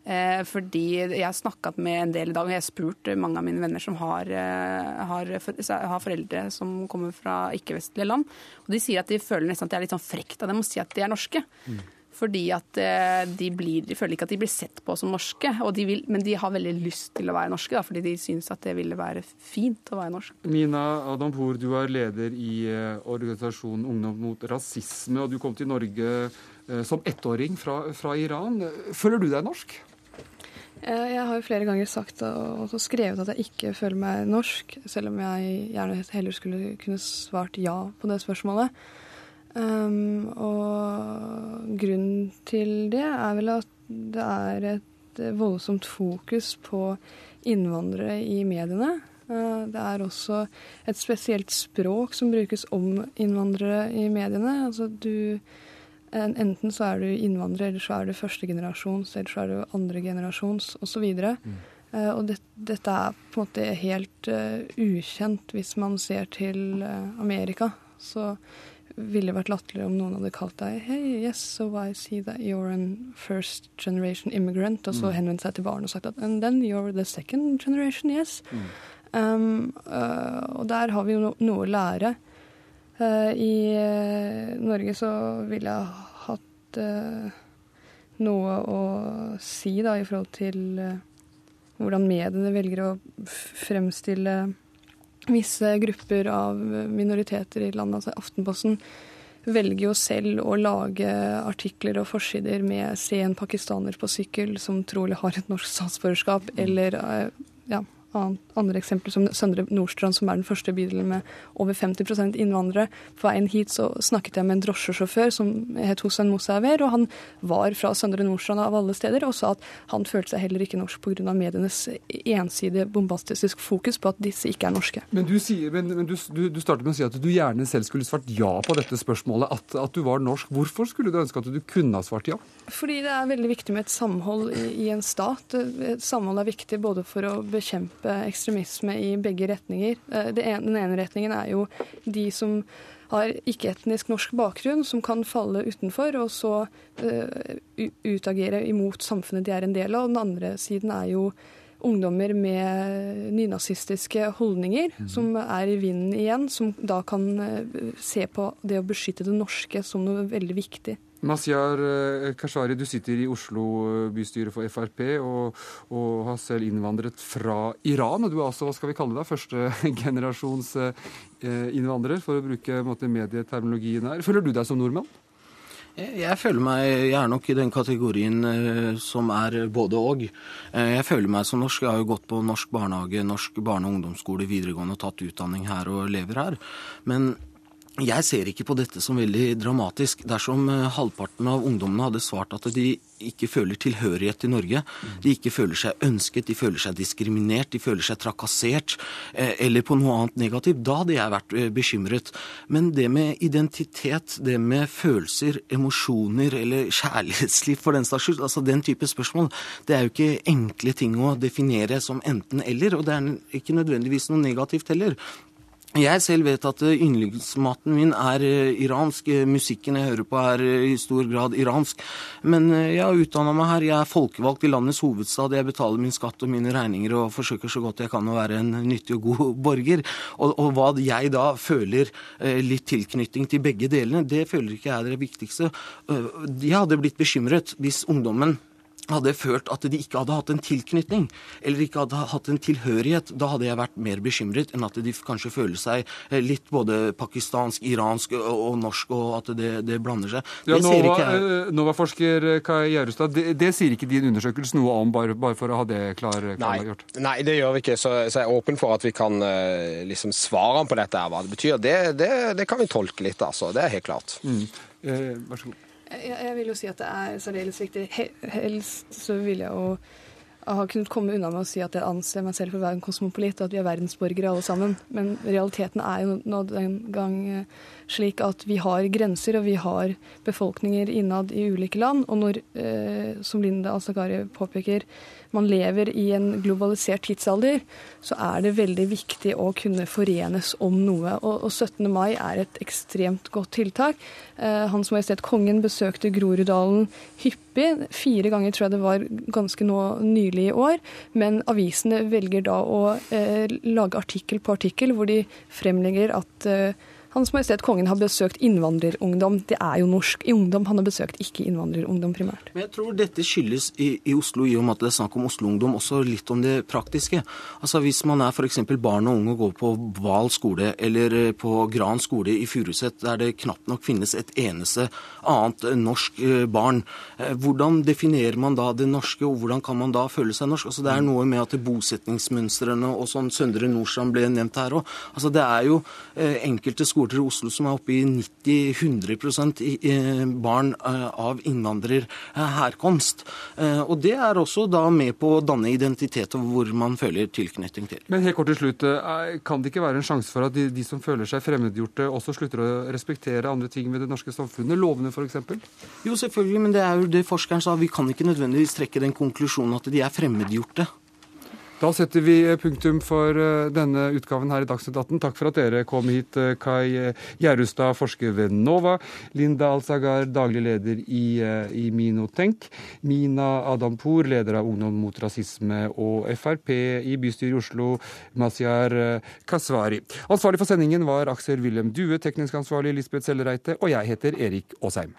Eh, fordi jeg har snakket med en del i dag, og jeg har spurt mange av mine venner som har, eh, har, har foreldre som kommer fra ikke-vestlige land. Og de sier at de føler nesten at det er litt sånn frekt av dem å si at de er norske. Mm. Fordi at eh, de, blir, de, føler ikke at de blir sett på som norske. De vil, men de har veldig lyst til å være norske, da, fordi de syns at det ville være fint å være norsk. Mina Adampour, du er leder i organisasjonen Ungdom mot rasisme, og du kom til Norge som ettåring fra, fra Iran. Føler du deg norsk? Eh, jeg har jo flere ganger sagt og skrevet at jeg ikke føler meg norsk, selv om jeg gjerne heller skulle kunne svart ja på det spørsmålet. Um, og grunnen til det er vel at det er et voldsomt fokus på innvandrere i mediene. Uh, det er også et spesielt språk som brukes om innvandrere i mediene. Altså du Enten så er du innvandrer, eller så er du førstegenerasjons, eller så er du andregenerasjons osv. Mm. Uh, og det, dette er på en måte helt uh, ukjent hvis man ser til uh, Amerika. Så ville det vært latterlig om noen hadde kalt deg Hey, yes, so I see that you're a first generation immigrant, og så mm. henvendt seg til barn og sagt at And then you're the second generation, yes. Mm. Um, og der har vi jo no noe å lære. I Norge så ville jeg hatt noe å si da i forhold til hvordan mediene velger å fremstille visse grupper av minoriteter i landet. Altså Aftenposten velger jo selv å lage artikler og forsider med 'se en pakistaner på sykkel som trolig har et norsk statsborgerskap', eller eh, ja, andre eksempler som Søndre Nordstrand, som er den første bydelen med over 50% innvandrere. På veien hit så snakket jeg med en drosjesjåfør som het Hussein Mousaver, og han var fra Søndre Nordstrand av alle steder, og sa at han følte seg heller ikke norsk pga. medienes ensidige bombastisk fokus på at disse ikke er norske. Men du, sier, men, men du, du, du startet med å si at du gjerne selv skulle svart ja på dette spørsmålet, at, at du var norsk. Hvorfor skulle du ønske at du kunne ha svart ja? Fordi det er veldig viktig med et samhold i, i en stat. Et samhold er viktig både for å bekjempe ekstremisme i begge retninger. Eh, den ene retningen er jo de som har ikke-etnisk norsk bakgrunn, som kan falle utenfor og så uh, utagere imot samfunnet de er en del av. Den andre siden er jo ungdommer med nynazistiske holdninger, mm. som er i vinden igjen, som da kan uh, se på det å beskytte det norske som noe veldig viktig. Mazyar eh, Kashari, du sitter i Oslo bystyret for Frp og, og, har selv innvandret fra Iran. og Du er altså, hva skal vi kalle deg, førstegenerasjons eh, innvandrer, for å bruke medieterminologien her. Føler du deg som nordmann? Jeg føler meg, jeg er nok i den kategorien som er både og. Jeg føler meg som norsk. Jeg har jo gått på norsk barnehage, norsk barne- og ungdomsskole, videregående og tatt utdanning her og lever her. Men jeg ser ikke på dette som veldig dramatisk. Dersom eh, halvparten av ungdommene hadde svart at de ikke føler tilhørighet til Norge, de ikke føler seg ønsket, de føler seg diskriminert, de føler seg trakassert eh, eller på noe annet negativt, da hadde jeg vært eh, bekymret. Men det med identitet, det med følelser, emosjoner eller kjærlighetsliv for den saks skyld, altså den type spørsmål, det er jo ikke enkle ting å definere som enten-eller, og det er ikke nødvendigvis noe negativt heller. Jeg selv vet at eh, yndlingsmaten min er eh, iransk. Eh, musikken jeg hører på er i stor grad iransk. Men jeg har utdanna meg her. Jeg er folkevalgt i landets hovedstad. Jeg betaler min skatt og mine regninger og forsøker så godt jeg kan å være en nyttig og god borger. Og, og hva jeg da føler litt tilknytning til begge delene, det føler ikke jeg er det viktigste. Jeg hadde blitt bekymret hvis ungdommen hadde jeg følt at de ikke hadde hatt en tilknytning, eller ikke hadde hatt en tilhørighet, da hadde jeg vært mer bekymret enn at de kanskje føler seg eh, litt både pakistansk, iransk og norsk, og at det, det blander seg. Ja, Nova-forsker Nova-forsker Kai Gjerustad, det, det, sier ikke din undersøkelse noe om, bare, bare for å ha det klar, klargjort? Nei, nei, det gjør vi ikke. Så, så, jeg er åpen for at vi kan eh, liksom svare på dette, hva det betyr. Det, det, det, kan vi tolke litt, altså. Det er helt klart. Mm. Eh, vær så god. Jeg, jeg, vil jo si at det er særdeles viktig. Helst så vil jeg jo ha kunnet komme unna med å si at jeg anser meg selv for å være en kosmopolit, og at vi er verdensborgere alle sammen. Men realiteten er jo nå den gang eh, slik at vi har grenser, og vi har befolkninger innad i ulike land. Og når, eh, som Linda Asakari påpeker, man lever i en globalisert tidsalder, så er det veldig viktig å kunne forenes om noe. Og, og 17. mai er et ekstremt godt tiltak. Eh, Hans Majestet Kongen besøkte Groruddalen hyppig. Fire ganger tror jeg det var ganske nå nylig i år. Men avisene velger da å eh, lage artikkel på artikkel hvor de fremlegger at eh, hans Majestet Kongen har besøkt innvandrerungdom. Det er jo norsk i ungdom han har besøkt, ikke innvandrerungdom primært. Men jeg tror dette skyldes i, i Oslo, i og med at det er snakk om Oslo-ungdom, også litt om det praktiske. Altså Hvis man er f.eks. barn og unge og går på Hval skole eller eh, på Gran skole i Furuset, der det knapt nok finnes et eneste annet norsk eh, barn, eh, hvordan definerer man da det norske, og hvordan kan man da føle seg norsk? Altså Det er noe med at bosetningsmønstrene og sånn Søndre Nordstrand ble nevnt her òg. Altså det er jo enkelte skoler skoler i Oslo som er oppe i 90-100% barn eh, av innvandrerherkomst. Eh, og det er også da med på å danne identitet og hvor man føler tilknytning til. Men helt kort til slutt, eh, kan det ikke være en sjanse for at de, de som føler seg fremmedgjorte, også slutter å respektere andre ting ved det norske samfunnet? Lovene f.eks.? Jo, selvfølgelig, men det er jo det forskeren sa. Vi kan ikke nødvendigvis trekke den konklusjonen at de er fremmedgjorte. Da setter vi punktum for denne utgaven her i Dagsnytt 18. Takk for at dere kom hit, Kai Gjerustad, forsker ved NOVA, Linda Alsagar, daglig leder i, i Minotenk, Mina Adampour, leder av Ungdom mot rasisme og Frp i bystyret i Oslo, Mazyar Kasvari. Ansvarlig for sendingen var Aksel Wilhelm Due, teknisk ansvarlig Lisbeth Sellereite, og jeg heter Erik Aasheim.